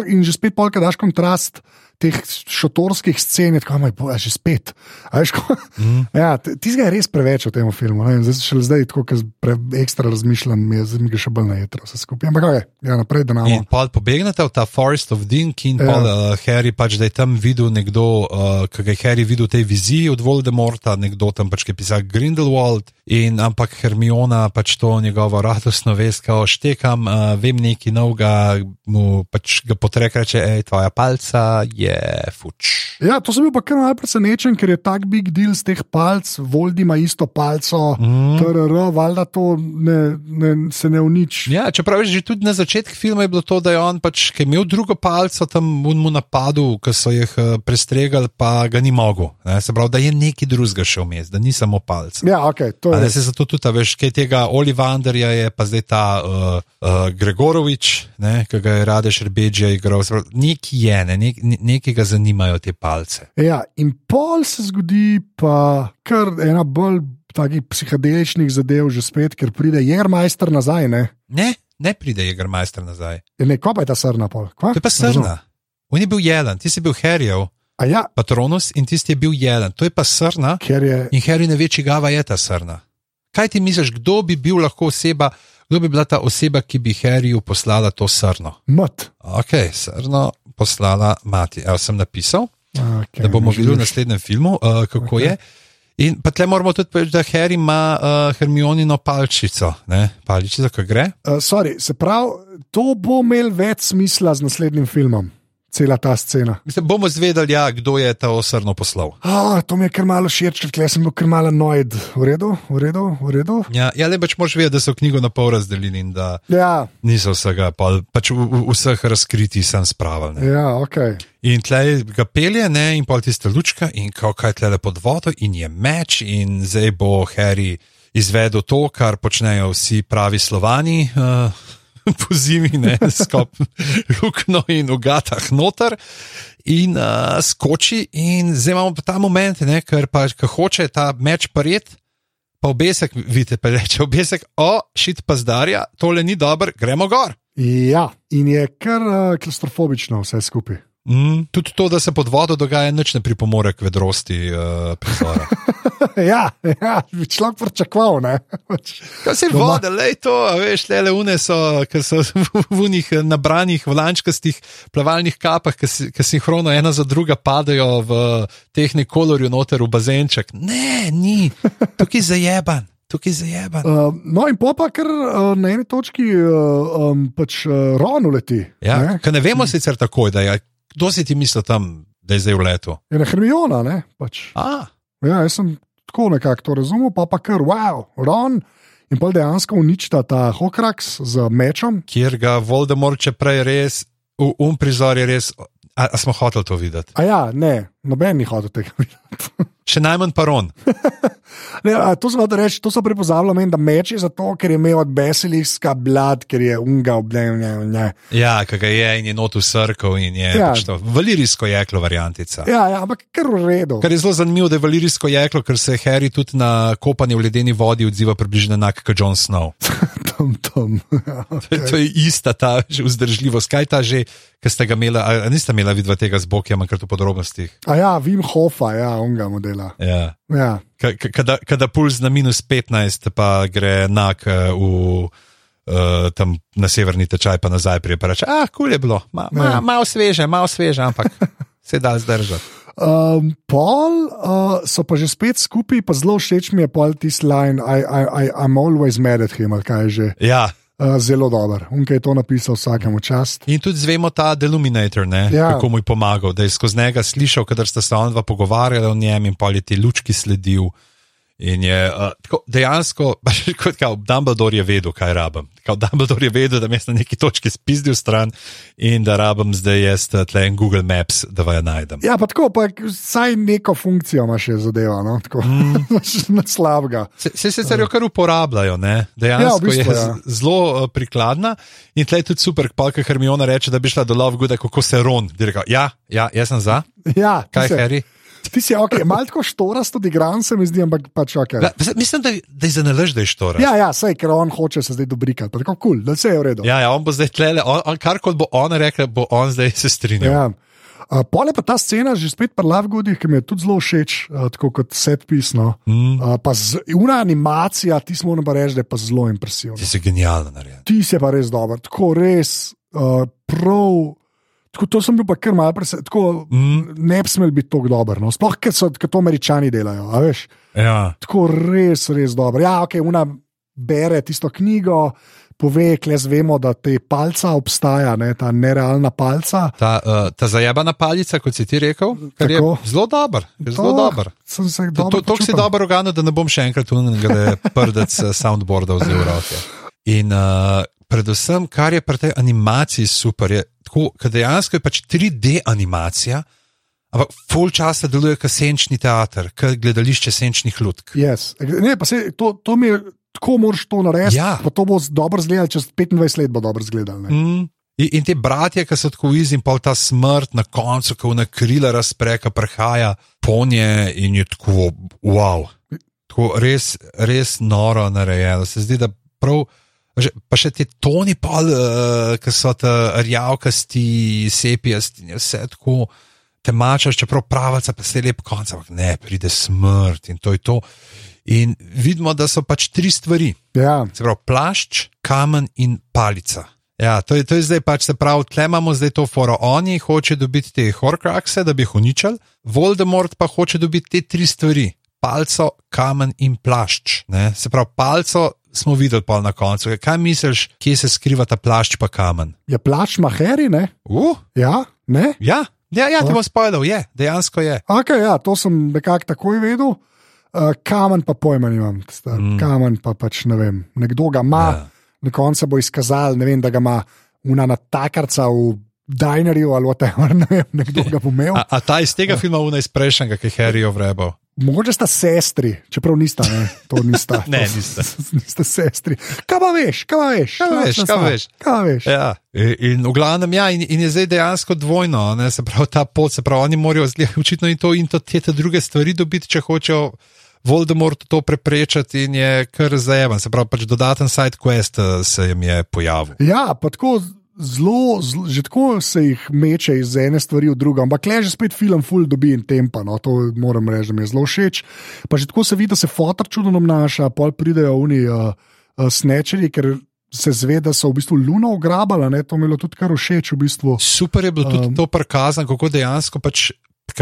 in že spet polka daš kontrast teh šotorskih scen, tako, moj boja, že spet. A veš, ko, mm. ja, ti je res preveč v tem filmu. Ne? in Zdaj, šele zdaj, tako, ker pre, ekstra razmišljam, mi je zdaj še bolj na jetro vse skupaj. Ampak, okay, ja, naprej, da In nam. pa pobegnete v ta Forest of Dink in Ja. pa uh, Harry pač, da je tam videl nekdo, uh, ki ga je Harry videl v tej viziji od Voldemorta, nekdo tam pač, ki je pisal Grindelwald, in ampak Hermiona pač to njegovo radostno vest, kao štekam, uh, vem nekaj novega, mu pač ga potrek reče, hej, tvoja palca je fuč. Ja, to sem bil pa kar malce presenečen, ker je tak big deal z teh palc, Voldi ima isto palco, mm. TRR, valjda to ne, ne, se ne uniči. Ja, čeprav je že tudi na začetku filma je bilo to, da je on pač, ki je imel drugo palco tam v mu napadu, ki so jih eh, prestregali, pa ga ni mogel. Ne? Se pravi, da je nekaj drugega še vmes, da ni samo palca. Ja, ok, to Je Ne, se zato tudi, veš, kaj tega Olivanderja je, pa zdaj ta uh, uh, Gregorovič, ki ga je Radeš Rebedžija igral. Se pravi, Nekaj je, ne, nek, ne- nekaj ga zanimajo te palce. Ja, in pol se zgodi pa kar ena bolj takih psihedeličnih zadev, že spet, ker pride Jermajster nazaj. Ne, Ne, ne pride Jägermeister nazaj. Ne ko pa je ta srna pol. Kva? To je pa srna. On je bil jelen, ti si bil Harryjev, A ja, patronus in tisti je bil jelen. To je pa srna. ker je. In Harry ne ve, čigava je ta srna. Kaj ti misliš, kdo bi bil lahko oseba, kdo bi bila ta oseba, ki bi Harryju poslala to srno? Mat. Ok, srno poslala mati. Evo sem napisal, Okay, da bomo videli v naslednjem filmu, uh, kako okay. je. In pa tle moramo tudi povedati, da Harry ima uh, Hermionino palčico, ne? palčico, ki gre. Uh, sorry, se pravi, to bo imel več smisla z naslednjim filmom, cela ta scena. Mislim, bomo zvedeli, ja, kdo je ta osrno poslal. Ah, to mi je kar malo všeč, ker sem bil kar malo nojd. V redu, v redu, v redu. Ja, ja le pač moš vedeti, da so knjigo na pol razdelili in da Ja, niso vsega, pa, pač v, v, vseh razkritij sem spravil. ne. ja, ok. In tleh ga pelje, ne, in pol tiste lučka, in kao kaj tle pod vodo, in je meč, in zdaj bo Harry izvedel to, kar počnejo vsi pravi slovani. Uh, Po zimi, ne, skop lukno in v gatah noter, in uh, skoči, in zdaj imamo ta moment, ne, ker pa ko hoče ta meč paret, pa obesek, vidite, pa reče obesek, o, šit pa zdarja, tole ni dobro, gremo gor. Ja, in je kar uh, klaustrofobično vse skupaj. Mm, tudi to, da se pod vodo dogaja, nič ne pripomore k vedrosti uh, prizora. ja, ja, bi človek pričakoval, ne. Pač, Kaj se vode, le to, veš, le une so, ki so v unih nabranih vlančkastih plavalnih kapah, ki si- ki sinhrono ena za druga padajo v tehni kolorju noter v bazenček. Ne, ni, tukaj je zajeban, tukaj je zajeban. Uh, no, in pa kar uh, na eni točki uh, um, pač uh, Ron uleti. Ja, ne? ne vemo sicer takoj, da je, kdo si ti misli tam, da je zdaj v letu. Je na Hermiona, ne? Pač. A, Ja, jaz sem tako nekako to razumel, pa pa kar wow, Ron. In pa dejansko uničita ta Hokraks z mečom. kjer ga Voldemort, čeprav je res, v um prizor je res, a, a smo hoteli to videti. A ja, ne, noben ni hotel tega videti. Še najmanj paron. Ne, a, to sem reči, to so prepozabili, meni, da meč je zato, ker je imel od Besiliska blad, ker je unga obdevnja. Ja, ki ga je in je not v srkov in je Ja. pač to valirijsko jeklo variantica. Ja, ja, ampak kar v redu. Kar je zelo zanimivo, da je valirijsko jeklo, ker se Harry tudi na kopanje v ledeni vodi odziva približno enak kot Jon Snow. Tom, tom. To, je- to je ista ta vzdržljivost. Kaj ta že, ki ste ga imeli, a, a niste imeli vidva tega z Bokjem, kar v podrobnostih? A ja, Vim Hofa, ja, on ga modela. Ja. Ja. Ka- ka- Kada, kada puls na minus 15, pa gre enak eh, v, uh, tam na severni tečaj, pa nazaj prije. Pa reče, ah, kul je bilo, ma, ma, Ja. malo sveže, malo sveže, ampak se da zdržati. Um, pol uh, so pa že spet skupaj, pa zelo všeč mi je pol tisti line, I, I, I, I'm always mad at him, ali kaj je že. Ja. Uh, zelo dober. Unka je to napisal vsakemu čast. In tudi zvemo ta Deluminator, ne, Ja. kako mu je pomagal, da je skozi njega slišal, kadar sta se onadva pogovarjala o njem in pol je te lučki sledil. In je uh, tako, dejansko, kot kao, Dumbledore je vedel, kaj rabim. Kao, Dumbledore je vedel, da me je na neki točki spizdil stran in da rabim zdaj jaz eh, tle en Google Maps, da vaja najdem. Ja, pa tako, pa vsaj neko funkcijo ima še zadeva, no? tako mm. slabega. Se, se sicer jo kar uporabljajo, ne? Ja, dejansko v bistvu, je ja. zelo uh, prikladna. In tle je tudi super, pa ker Hermiona reče, da bi šla do Love Gooda, kako se ron. Bi Rekel, ja, ja, jaz sem za. Ja, Kaj, se- Harry? Ti si ok, malo tako štorast od igran se mi zdi, ampak pač ok. Ja, mislim, da, da je za nalaž, da je štora. Ja, ja, sej, ker on hoče se zdaj dobrikati, pa tako kul, cool, da vse je v redu. Ja, ja, on bo zdaj tlele, on, on, kar kot bo ona rekla, bo on zdaj se strinjal. Ja. Uh, Pole pa ta scena, že spet pri Lovegoodih, ki mi je tudi zelo všeč, uh, tako kot set pisno. Mm. Uh, pa z, una animacija, ti smo pa reči, da je pa zelo impresivna. Ti si genialno narejen. Ti si pa res dober, tako res uh, prav. Tako, to sem bil pa kar malce presen, tako mm. ne bi smel biti tako dober. No? Sploh, ker so ker to američani delajo. veš. Ja. Tako res, res dobro. Ja, ok, una bere tisto knjigo, pove, kles vemo, da te palca obstaja, ne, ta nerealna palca. Ta, uh, ta zajebana palica, kot si ti rekel, je zelo dober. je Zelo To dober. Sem se To, dobro to, to si počutil. dobro organo, da ne bom še enkrat unega prdec eh, soundboarda vzel v roke. In uh, predvsem, kar je pri tej animaciji super, je tako, da dejansko je pač 3D animacija, ampak full časa deluje kot senčni teater, kot gledališče senčnih lutk. Yes. Ne, pa se, to, to mi je, tako moraš to narediti. Ja. Pa to bo dobro izgledalo, čez 25 let bo dobro izgledalo. Mm. In, in te bratje, ki so tako izi, in pa ta smrt na koncu, ko na krila razpre, ki prihaja ponje in je tako, wow. Tako res, res noro narejeno. Se zdi, da prav. Pa še ti toni, pol, uh, ki so ta rjavkasti, sepijasti, vse tako temačaš, čeprav pravica, pa se lep konc, ampak ne, pride smrt in to je to. In vidimo, da so pač tri stvari. Ja. Se pravi, plašč, kamen in palica. Ja, to je, to je zdaj pač se pravi, tle imamo zdaj to foro. Oni hoče dobiti te horcruxe, da bi jih uničili, Voldemort pa hoče dobiti te tri stvari: palco, kamen in plašč. Ne? Se pravi, palco smo videli pa na koncu. Kaj misliš, kje se skriva ta plašč pa kamen? Je plač maheri, ne? Uh, Ja, ne? ja, ja, ja ti Oh. bom spovedal, je, dejansko je. Okay, ja, to sem nekako takoj vedel. Uh, kamen pa pojma nimam. Mm. Kamen pa pač ne vem. Nekdo ga ima, Ja. ja. na koncu bo izkazal, vem, da ga ima una natakarca v dinerju ali whatever, ne vem, nekdo ga bo imel. A, a ta iz tega filma, una iz prejšnjega, ki je Harry ovrebal. Mogoče sta sestri, čeprav nista, ne, to nista. Ne, to, nista. nista sestri. Kaj pa veš, kaj pa veš? Kaj pa veš, kaj pa veš? Kaj veš? Ja, in, in v glavnem, ja, in, in je zdaj dejansko dvojno, ne, se pravi, ta pot, se pravi, oni morajo zgledati očitno in to in to te, te druge stvari dobiti, če hočejo Voldemort to preprečiti in je kar zajeman, se pravi, pač dodaten side quest eh, se jim je pojavil. Ja, pa tako zelo, zelo, že tako se jih meče iz ene stvari v drugo, ampak le že spet film full dobi in tempa, no, to moram reči, da mi je zelo všeč. Pa že tako se vidi, da se fotor čudno obnaša, pol pridejo oni uh, uh, snečeri, ker se zve, da so v bistvu luno ugrabali, ne, to mi je bilo tudi kar všeč v bistvu. Super je bilo tudi Um. to prikazano, kako dejansko pač,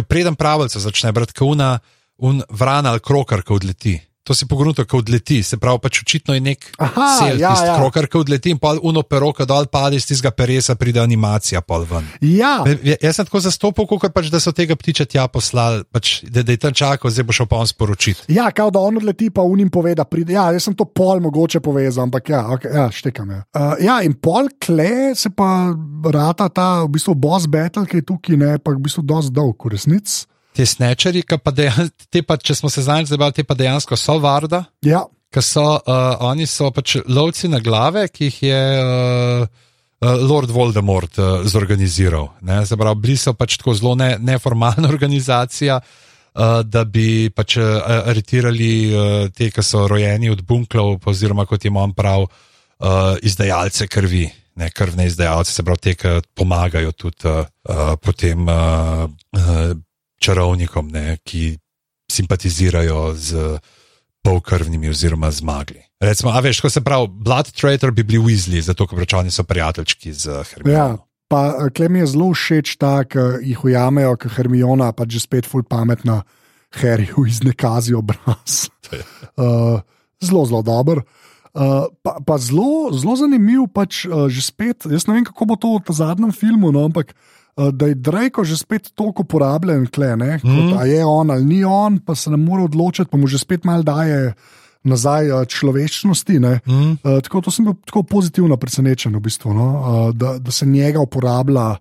preden pravico začne brati, kauna, un vrana ali krokar, ki odleti. To si pogruntno, ko odleti, se pravi, pač očitno je nek Aha, sel, ja, tisti ja. krokar, ki odleti in pa uno pero, ki dol pade iz tistega peresa, pride animacija pol ven. Ja, Ja, Jaz sem tako zastopal, kot pač, da so tega ptiča tja poslali, pač, da, da je tam čakal, zdaj bo šel pa on sporočiti. ja, kao da on odleti, pa unim pove, da pride. Ja, jaz sem to pol mogoče povezal, ampak ja, okay, ja štekam. Ja. Uh, ja, in pol kle se pa rata ta v bistvu boss battle, ki je tukaj, ne, pa v bistvu dosti dolg, v resnici. Te snečeri, pa dejansko, te pa, če smo se zanj zabavali, te pa dejansko so varda, Ja, ker so, uh, oni so pač lovci na glave, ki jih je. Uh, uh, Lord Voldemort uh, zorganiziral. Pravi, bili so pač tako zelo ne, neformalna organizacija, uh, da bi pač uh, aretirali uh, te, ki so rojeni od bunklov, oziroma kot jim on prav, uh, izdajalce krvi, ne krvne izdajalce, se pravi, te, ki pomagajo tudi uh, uh, potem uh, uh, čarovnikom, ne, ki simpatizirajo z polkrvnimi oziroma zmagli. Recimo, a veš, ko se pravi, Blood Traitor bi bili Weasley, zato ker računi so prijateljčki z Hermiono. Ja, pa klem je zelo všeč ta, ki jih ujamejo, ker Hermiona pa že spet ful pametna, Harryju iznekazi obraz. Uh, zelo, zelo dober. Uh, pa pa zelo, zelo zanimiv, pač uh, že spet. Jaz ne vem, kako bo to v zadnjem filmu, no, ampak uh, da je Drake že spet toliko uporabljen, kle, ne, kot, mm. je on ali ni on, pa se ne more odločiti, pa mu že spet mal daje nazaj uh, človečnosti. Mm. Uh, tako, to sem bil tako pozitivno presenečen, v bistvu, no, uh, da, da se njega uporablja.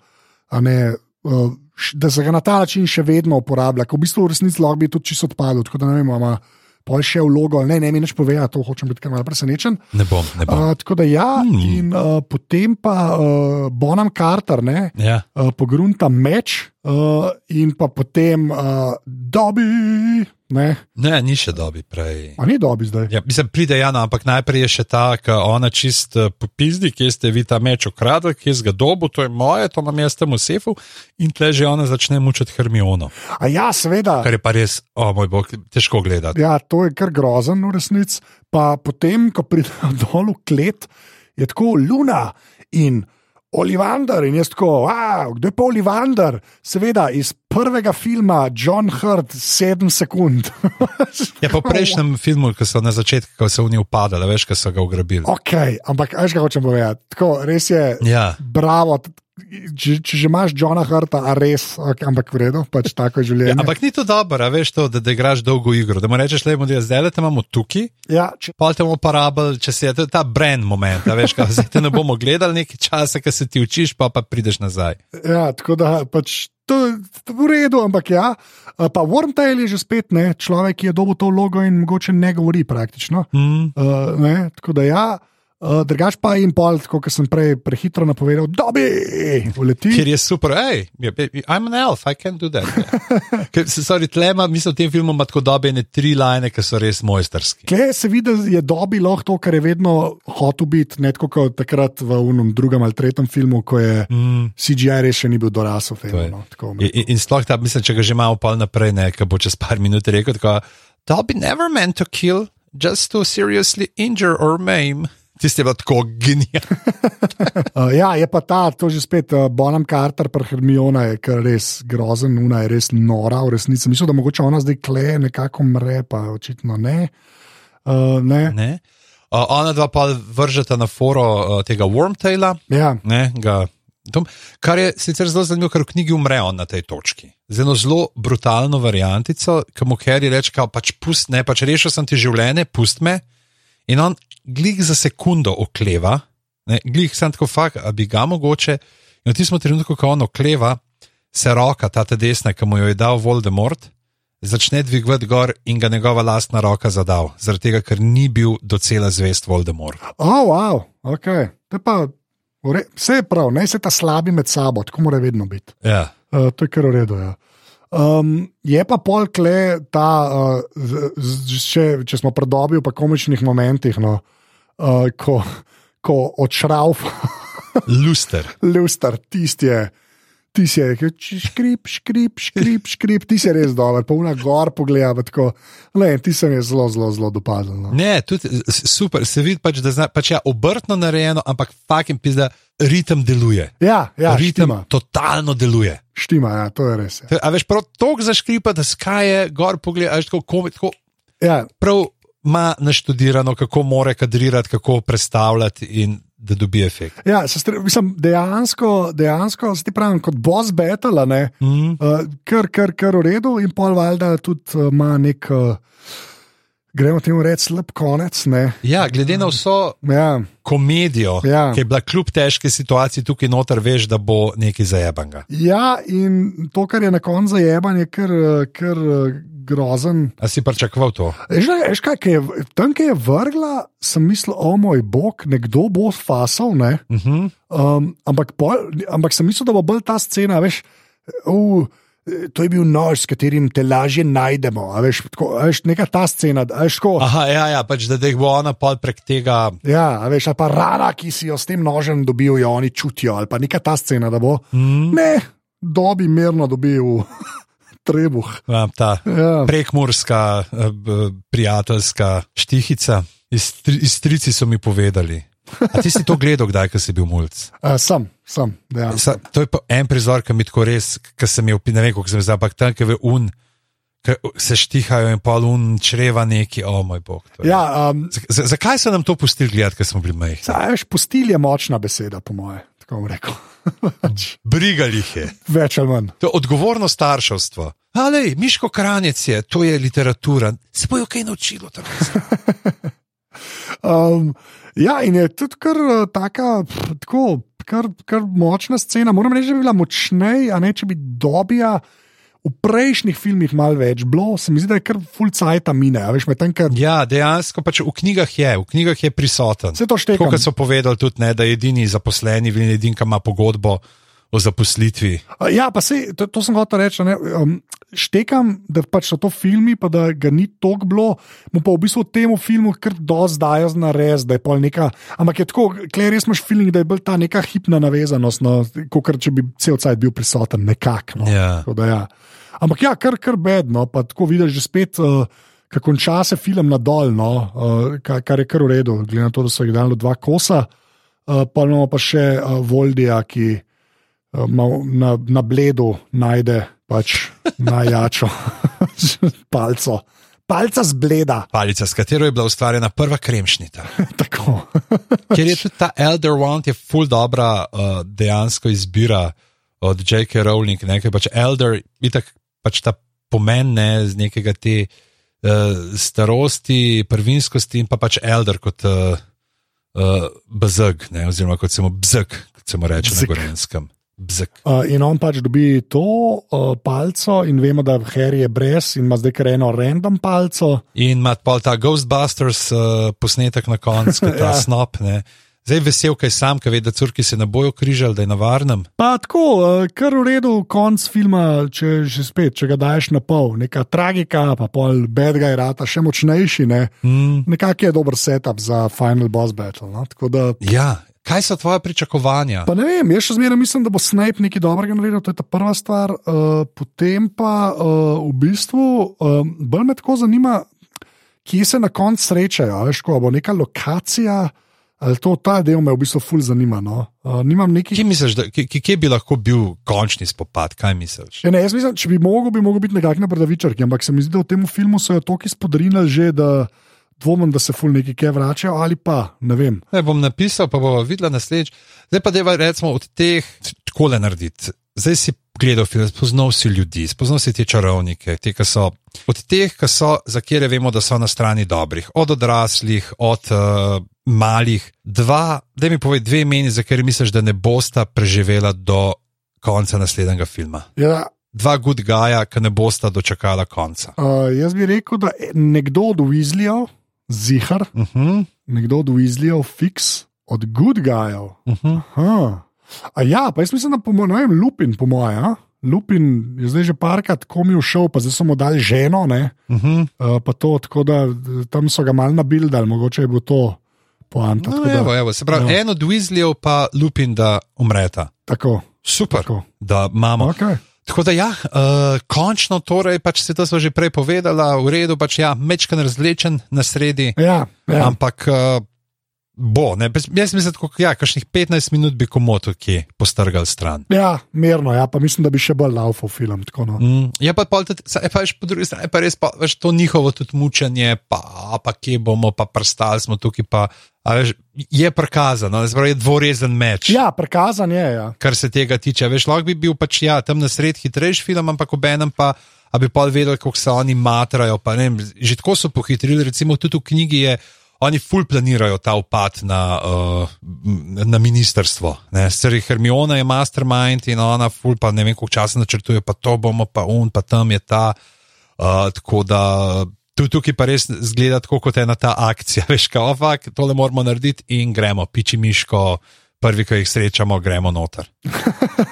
Ne, uh, Da se ga na ta način še vedno uporablja, ko v bistvu v resnici lahko bi tudi čisto odpadel. Tako da ne vem, ima pol še vlogo, ne, ne mi neč pove, to hočem biti kar malce presenečen. Ne bom, ne bom. Uh, tako da ja, hmm. in uh, potem pa uh, Bonham Carter, ne, Ja. uh, pogrunta meč uh, in pa potem uh, dobi. Ne, Ne, ni še dobi prej. a ni dobi zdaj. Ja, mislim, pride Jana, ampak najprej je še ta, ki ona čist eh, popizdi, kje ste vi ta meč ukradli, kje z ga dobu, to je moje, to imam jaz tam v sefu. In tle že ona začne mučiti Hermiono, A ja, seveda. kar je pa res, o moj bog, težko gledati. Ja, to je kar grozen v resnici. Pa potem, ko pridejo dol v klet, je tako Luna in Olivander. In jaz tako, wow, kdo je pa Olivander? Seveda iz prvega filma John Hurt, sedem sekund. Ja, po prejšnjem filmu, ko so na začetku, ko so v njih upadali, veš, ko so ga ugrabili. ok, ampak veš, kaj hočem povedati. Tako, res je, Ja. bravo. Če, če že imaš Johna Hrta, a res, ampak v redu, pač tako je življenje. Ja, ampak ni to dobro, veš to, da, da igraš dolgo igro. Da mu rečeš, le bomo zdaj le te imamo tukaj, ja, če, pa te bomo uporabljali, če se je to je ta brand moment, a veš, kaj zdaj te ne bomo gledali nekaj časa, ker se ti učiš, pa pa prideš nazaj. ja, tako da pač. To je v redu, ampak ja. Pa Wormtail je že spet ne, človek, ki je dobil to vlogo in mogoče ne govori praktično. Mm. Uh, ne, tako da ja, uh, drugač pa jim pol, kot sem prej prehitro napovedal, dobi, uleti. Ker je super, hej, I'm an elf, I can do that. Ja. Ker, sorry, tlema, mislim, v tem filmu ima tako dobene tri line, ki so res mojsterski. Kle se vidi, da je dobi lahko to, kar je vedno hotel biti, ne tako kot takrat v unem drugem ali tretjem filmu, ko je Mm. CGI res še ni bil dorasel. Temu, no, tako In, in, in sploh ta, mislim, če ga že imamo pol naprej, ne, ki bo čez par minut rekel, tako, Dobby never meant to kill, just to seriously injure or maim. Je bilo tako genialno. Uh, ja, je pa ta, to že spet, uh, Bonham Carter, pa Hermiona je kar res grozen, una je res nora, v resnici. Mislim, da mogoče ona zdaj kle nekako mre, pa očitno ne. Uh, ne. Ne? Uh, ona dva pa vržeta na foro uh, tega Wormtaila, Ja, ne, ga, tom, kar je sicer zelo zanimivo, ker v knjigi umre on na tej točki. Z eno zelo brutalno variantico, ki mu Harry reče, pač pust, ne, pač rešil sem ti življenje, pust me. In on glih za sekundo okleva, ne, glih sem tako fak, a bi ga mogoče. In v tistem trenutku, ko on okleva, se roka, ta ta desna, ki mu jo je dal Voldemort, začne dvigovati gor in ga njegova lastna roka zadal, zaradi tega, ker ni bil docela zvest Voldemort. oh, wow, ok. To je pa, vse je prav, ne se ta slabi med sabo, tako mora vedno biti. Ja. Uh, to je kar v redu. Ja. Um, je pa pol kle ta, uh, z, z, če, če smo predobili v komičnih momentih, no, uh, ko, ko odšrauf, Luster. luster, tisti je. Ti si je rekel, škrip, škrip, škrip, škrip, ti si res dober, pa una gor pogleda, tako. Le, ti se mi je zelo, zelo, zelo dopadlo. No. Ne, tudi super, se vidi pač, da zna, pač ja, obrtno narejeno, ampak fucking pizda, ritem deluje. Ja, ja, ritem štima, totalno deluje. štima, ja, to je res. Ja. A veš, prav toliko zaškripa, da skaj je gor pogled, a veš, tako, komi, tako Ja, prav ima naštudirano, kako more kadrirati, kako predstavljati in da dobi efekt. ja se stre, mislim, dejansko, dejansko, se ti pravim, kot boss battle, ne. Mm. Uh, kar, kar, kar v redu, in pol valjda tudi uh, ima nek, uh, gremo temu reči, slab konec. Ne? Ja, glede na vso Ja, komedijo, Ja. ki je bila kljub težki situaciji tukaj noter, veš, da bo nekaj zajebanga. ja, in to, kar je na koncu zajeban, je kar, kar grozen. A si pričakoval to? Veš, kaj- veš kaj, kaj je, tam, ki je vrgla, sem mislil, o moj bog, nekdo bo fasal. Ne? Uh -huh. Um, ampak, pol, ampak sem mislil, da bo bolj ta scena, veš, uh, To je bil nož, s katerim te lažje najdemo. a Veš, tako, a veš, neka ta scena, veš, tako, Aha, ja, ja pač, da, jih bo ona pol prek tega. Ja, veš, pa rana, ki si jo s tem nožem dobil, jo oni čutijo, ali pa neka ta scena, da bo. Mm. Ne, dobi mirno dobil trebuh. Ja, ta Ja. prekmurska, eh, prijateljska štihica. Iz, iz trici so mi povedali. A ti si to gledal, kdaj, si bil mulj? Uh, sem, dejansko. Sa, to je en prizor, ki mi tako res, ki sem imel, ne vem, kako sem zdaj, ampak tam, ki je un, ki se štihajo in pol un čreva neki, o oh, moj bog. Ja, um, Z, zakaj so nam to pustili gledati, ker smo bili majhni? saj, veš, postil je močna beseda, po moje. Tako bom rekel. Brigali jih je. Več ali manj. To je odgovorno starševstvo. Ale, Miško Kranjec je, to je literatura. Se bojo kaj naučilo tam. Um, ja, in je tudi kar uh, taka, tako, kar, kar močna scena. Moram reči, da bi bila močnejša, a ne če bi dobija. V prejšnjih filmih malo več bilo, se mi zdi, da je kar full cajt mine. Veš, medtem, ker Ja, dejansko pač v knjigah je, v knjigah je prisoten. Vse to štekam. kot so povedali tudi, ne, da je edini zaposleni, in edini, ki ima pogodbo o zaposlitvi. Ja, pa se, to, to sem hotel reči. ne, Um, štekam, da pač so to filmi, pa da ga ni toliko bilo, mu pa v bistvu temu filmu kar dosti dajo za res, da je pol neka. Ampak je tako, klej res imaš feeling, da je bil ta neka hipna navezanost, no, kot če bi cel cajt bil prisoten, nekako. No. Ja. Tako da Ja. Ampak ja, kar, kar bedno, pa tako vidiš že spet. Uh, Ko konča se film na dol, no, uh, kar, kar je kar v redu, glede na to, da so jih dali dva kosa, uh, pa imamo pa še uh, Voldija, ki uh, na, na bledu najde pač najjačo palco. Palca z bleda. Palica, s katero je bila ustvarjena prva kremšnita. Tako. Ker je tudi ta Elder Wand, je full dobra uh, dejansko izbira od J.K. Rowling. Ne, ker pač Elder, itak pač ta pomen ne, z nekega te uh, starosti, prvinskosti in pa pač Elder kot uh, uh, bzg, ne, oziroma kot se mu bzg, kot se mu reče Bzg. na gorenskem. Uh, in on pač dobi to uh, palco, in vemo, da Harry je brez in ima zdaj kar eno random palco. In ima pol ta Ghostbusters uh, posnetek na koncu, kot ta Ja. snop. Ne. Zdaj vesel, kaj sam, ki ve, da curki se ne bojo križali, da je na varnem. Pa tako, uh, kar v redu, konc filma, če že spet, če ga daš na pol, neka tragika, pa pol bad guy rata, še močnejši. Ne? Mm. Nekako je dober setup za final boss battle. No? Tako da Ja, kaj so tvoje pričakovanja? Pa ne vem, jaz še zmeraj mislim, da bo Snape nekaj dobrega naredil, to je ta prva stvar. Uh, potem pa uh, v bistvu uh, bolj me tako zanima, kje se na koncu srečajo. Veš, ko bo neka lokacija. Ali to ta del me v bistvu ful zanima. No? Uh, nekih. Kje misliš, da, kje, kje bi lahko bil končni spopad? Kaj misliš? Ja, ne, jaz mislim, če bi mogel, bi mogel biti nekakšna bradavičarka, ampak se mi zdi, da v tem filmu so jo toliko izpodrinili že, da dvomim, da se ful neki kaj vračajo ali pa ne vem. Ne bom napisal, pa bomo videli naslednjič. Zdaj pa deva recimo od teh tako le narediti. Zdaj si gledal film, spoznal si ljudi, spoznal si te čarovnike, te, ki so od teh, ki so, za kere vemo, da so na strani dobrih, od odraslih, od uh, malih. Dva, da mi povej dve meni, za kere misliš, da ne bosta preživela do konca naslednjega filma. Ja, Dva good gaja, ki ne bosta dočakala konca. uh, jaz bi rekel, da nekdo od Weasleyjev, zihar, Uh -huh, nekdo od Weasleyjev, fiks, od Good Guyov. uh -huh. Aha. A ja, pa jaz mislim, da po mojem, Lupin, po mojem. a? Lupin je zdaj že parkrat komi všel, pa zdaj so mu dali ženo, ne, Uh -huh. uh, pa to, tako da tam so ga mal nabildali, mogoče je bilo to poanta. No, tako da- evo, evo, se pravi, Ja. ja. en od Weasleyjev pa Lupin, da umreta. Tako, Super, tako. da imamo. Okay. Tako da, ja, uh, končno, torej, pač se to že prej povedala, v redu, pač ja, mečkan razlečen na sredi, ja. ja. ampak uh, bo, ne, jaz mislim, da ja, kakšnih 15 minut bi komoto ki postrgal stran. ja, merno, ja, pa mislim, da bi še bolj laufal film. Tako, no. Mm, je pa, pol tudi, saj pa veš, po drugi strani je pa res pa, veš, to njihovo tudi mučenje, pa, pa kje bomo, pa prstali smo tukaj, pa a veš, je prikazano, je dvorezen meč. Ja, prikazan je. Ja. kar se tega tiče. Veš, lahko bi bil pač ja, tam na sred hitrejši film, ampak ob enem pa. A bi pa vedeli, kako se oni matrajo. pa ne Že tako so pohitrili, recimo tudi v knjigi je, oni ful planirajo ta upad na, uh, na ministrstvo. Sredi Hermiona je mastermind in ona ful pa ne vem, koliko časa načrtuje, pa to bomo, pa un, pa tam je ta. Uh, tako da tu, tukaj pa res zgleda tako kot ena ta akcija. Veš, kaj, ofak, tole moramo narediti in gremo, piči miško, prvi, ki jih srečamo, gremo noter.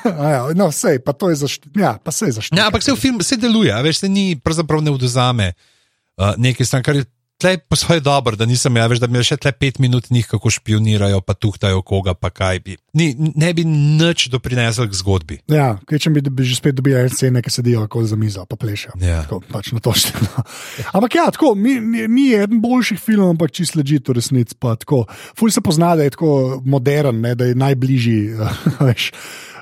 Ja, no, sej, pa to je zaščitno. Ja, pa sej zaščitno. Ja, ampak se v filmu vse deluje, veš, se ni, pravzaprav ne oduzame uh, nekaj stran, kar je tle po svoje dobro, da nisem, ja, veš, da mi je še tle pet minut njih, kako špionirajo, pa tuhtajo koga, pa kaj bi. Ni, ne bi nič doprinesel k zgodbi. Ja, kaj če bi, bi že spet dobili ene scene, ki sedijo okoli za mizo, pa plešajo. Ja. Tako, pač na to število. Ampak ja, tako, ni, ni, ni eden boljših filmov, ampak čist ležit v resnici. pa tako. Ful se pozna, da je tako modern, ne, da je najbližji, veš,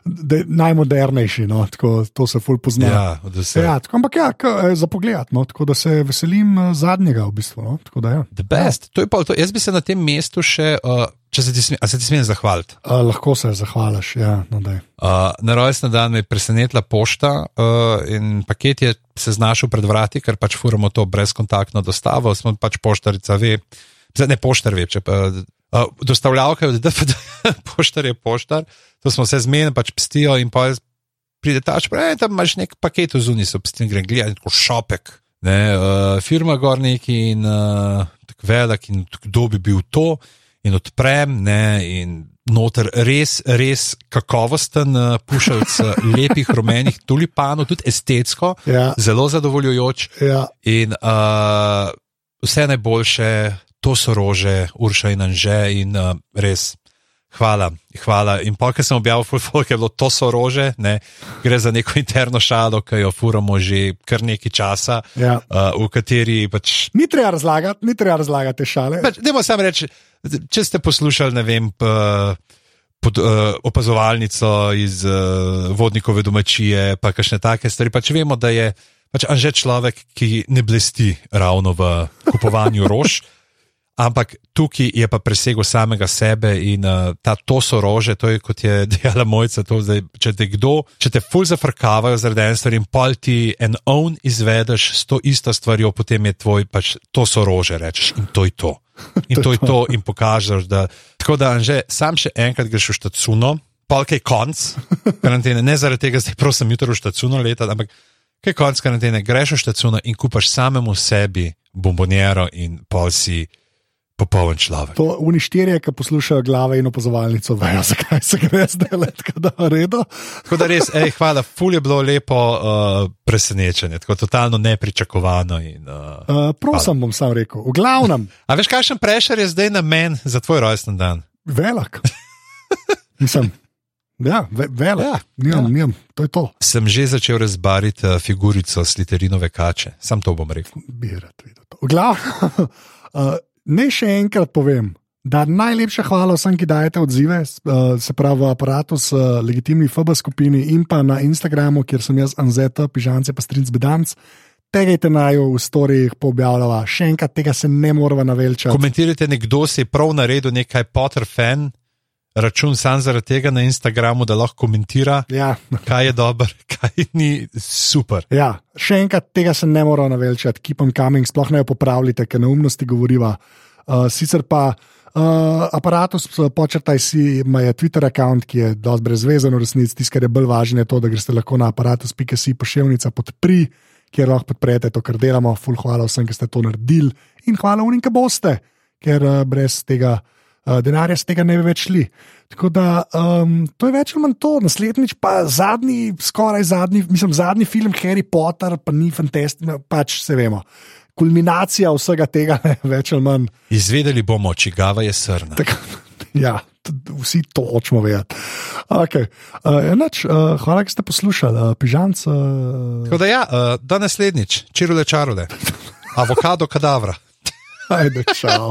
da je najmodernejši. No, tako, to se ful pozna. Ja. Ja, tako, ampak ja, k, eh, za pogled, no, tako da se veselim eh, zadnjega v bistvu. No, tako da, ja. The best. To je pa to. Jaz bi se na tem mestu še, uh, če se ti smem, a se ti smem zahvaliti. A, lahko se zahvališ. Ja, no, daj. Uh, na rojstni dan me je presenetila pošta uh, in paket je se znašel pred vrati, ker pač furamo to brezkontaktno dostavo. Smo pač poštarica, ve, ne poštar ve, če pa. Uh, dostavljavka je od DFD, poštar je poštar, to smo se zmenili, pač pstijo in pa pride ta, pravi, tam imaš nek paket v zuniji, so psti in gre gledati, tako šopek. Ne, uh, firma gor neki in uh, tako velik in kdo bi bil to in odprem, ne, in noter res, res kakovosten uh, pušalc uh, lepih rumenih tulipanov, tudi estetsko, Ja. zelo zadovoljujoč. Ja, In uh, vse najboljše, to so rože, Urša in Anže, in uh, res. Hvala, hvala. In pa, ker sem objavil Fulfolk, je bilo to so rože, ne? gre za neko interno šalo, ki jo furamo že kar nekaj časa, ja. uh, v kateri pač. Ni treba razlagati, ni treba razlagati te šale. pač Dajmo samo reči, če ste poslušali, ne vem. Pa, Pod, uh, opazovalnico iz uh, vodnikove domačije, pa kakšne take stvari. Pač vemo, da je pač Anže človek, ki ne blesti ravno v kupovanju rož, ampak tukaj je pa presegel samega sebe in uh, ta, to so rože, to je kot je dejala mojca. To, zdaj, če te kdo, če te ful zafrkavajo zaradi ene stvari in pol ti en own izvedeš s to isto stvarjo, potem je tvoj, pač to so rože, rečeš in to je to. In to je to, in pokažeš, da. Tako da, že sam še enkrat greš v štacuno, polk je konc karantene, ne zaradi tega, da zdaj prosim jutro v štacuno leta, ampak kaj je konc karantene, greš v štacuno in kupaš samemu sebi bomboniero in pol si popoln človek. To oni štirje, ki poslušajo glave in opazovalnico, vejo, zakaj se gre zdaj le tako da redo. Tako da res, ej, hvala, ful je bilo lepo uh, presenečenje, tako totalno nepričakovano. In, uh, Uh, prosim, bom sam rekel. V glavnem, a veš, kakšen prešer je zdaj na meni za tvoj rojsten dan? velik. Mislim, ja, ve, velik. Ja, nimam, ja. nimam, to je to. Sem že začel razbariti uh, figurico sliterinove kače, sam to bom rekel. Bi rad videl to. V glavnem, uh, ne še enkrat povem. Da najlepša hvala vsem, ki dajete odzive, uh, se pravi v aparatu s uh, legitimni FB skupini in pa na Instagramu, kjer sem jaz Anzeta, Pižance, pa Strinc Bedanc. Tegajte naju v storijih poobjavljala, še enkrat tega se ne moramo navelčati. Komentirajte, nekdo si prav naredil nekaj Potter fan, račun sam zaradi tega na Instagramu, da lahko komentira, Ja, kaj je dobro, kaj ni super. ja, še enkrat tega se ne moramo navelčati, keep on coming, sploh ne jo popravljate, ker neumnosti govoriva. Uh, sicer pa uh, aparatus, uh, počrtaj si, ima je Twitter račun, ki je dosti brezvezen, v resnici tisto, kar je bolj važno, je to, da greste lahko na aparatus.si pošiljnica podpri, kjer lahko podprete to, kar delamo. Ful, hvala vsem, ki ste to naredili in hvala unim, ki boste, ker uh, brez tega. Uh, denarja z tega ne bi več šli. Tako da um, to je več ali manj to. Naslednjič pa zadnji, skoraj zadnji, mislim, zadnji film Harry Potter, pa ni fantastičen, pač se vemo. Kulminacija vsega tega, ne, več ali manj. Izvedeli bomo, čigava je srna. Tako, ja, vsi to hočemo vedeti. Okay. Uh, enač, uh, hvala, da ste poslušali. Uh, Pižanc. Uh, Tako da ja, uh, da naslednjič, čirule čarule, avokado kadavra. ajde, čau.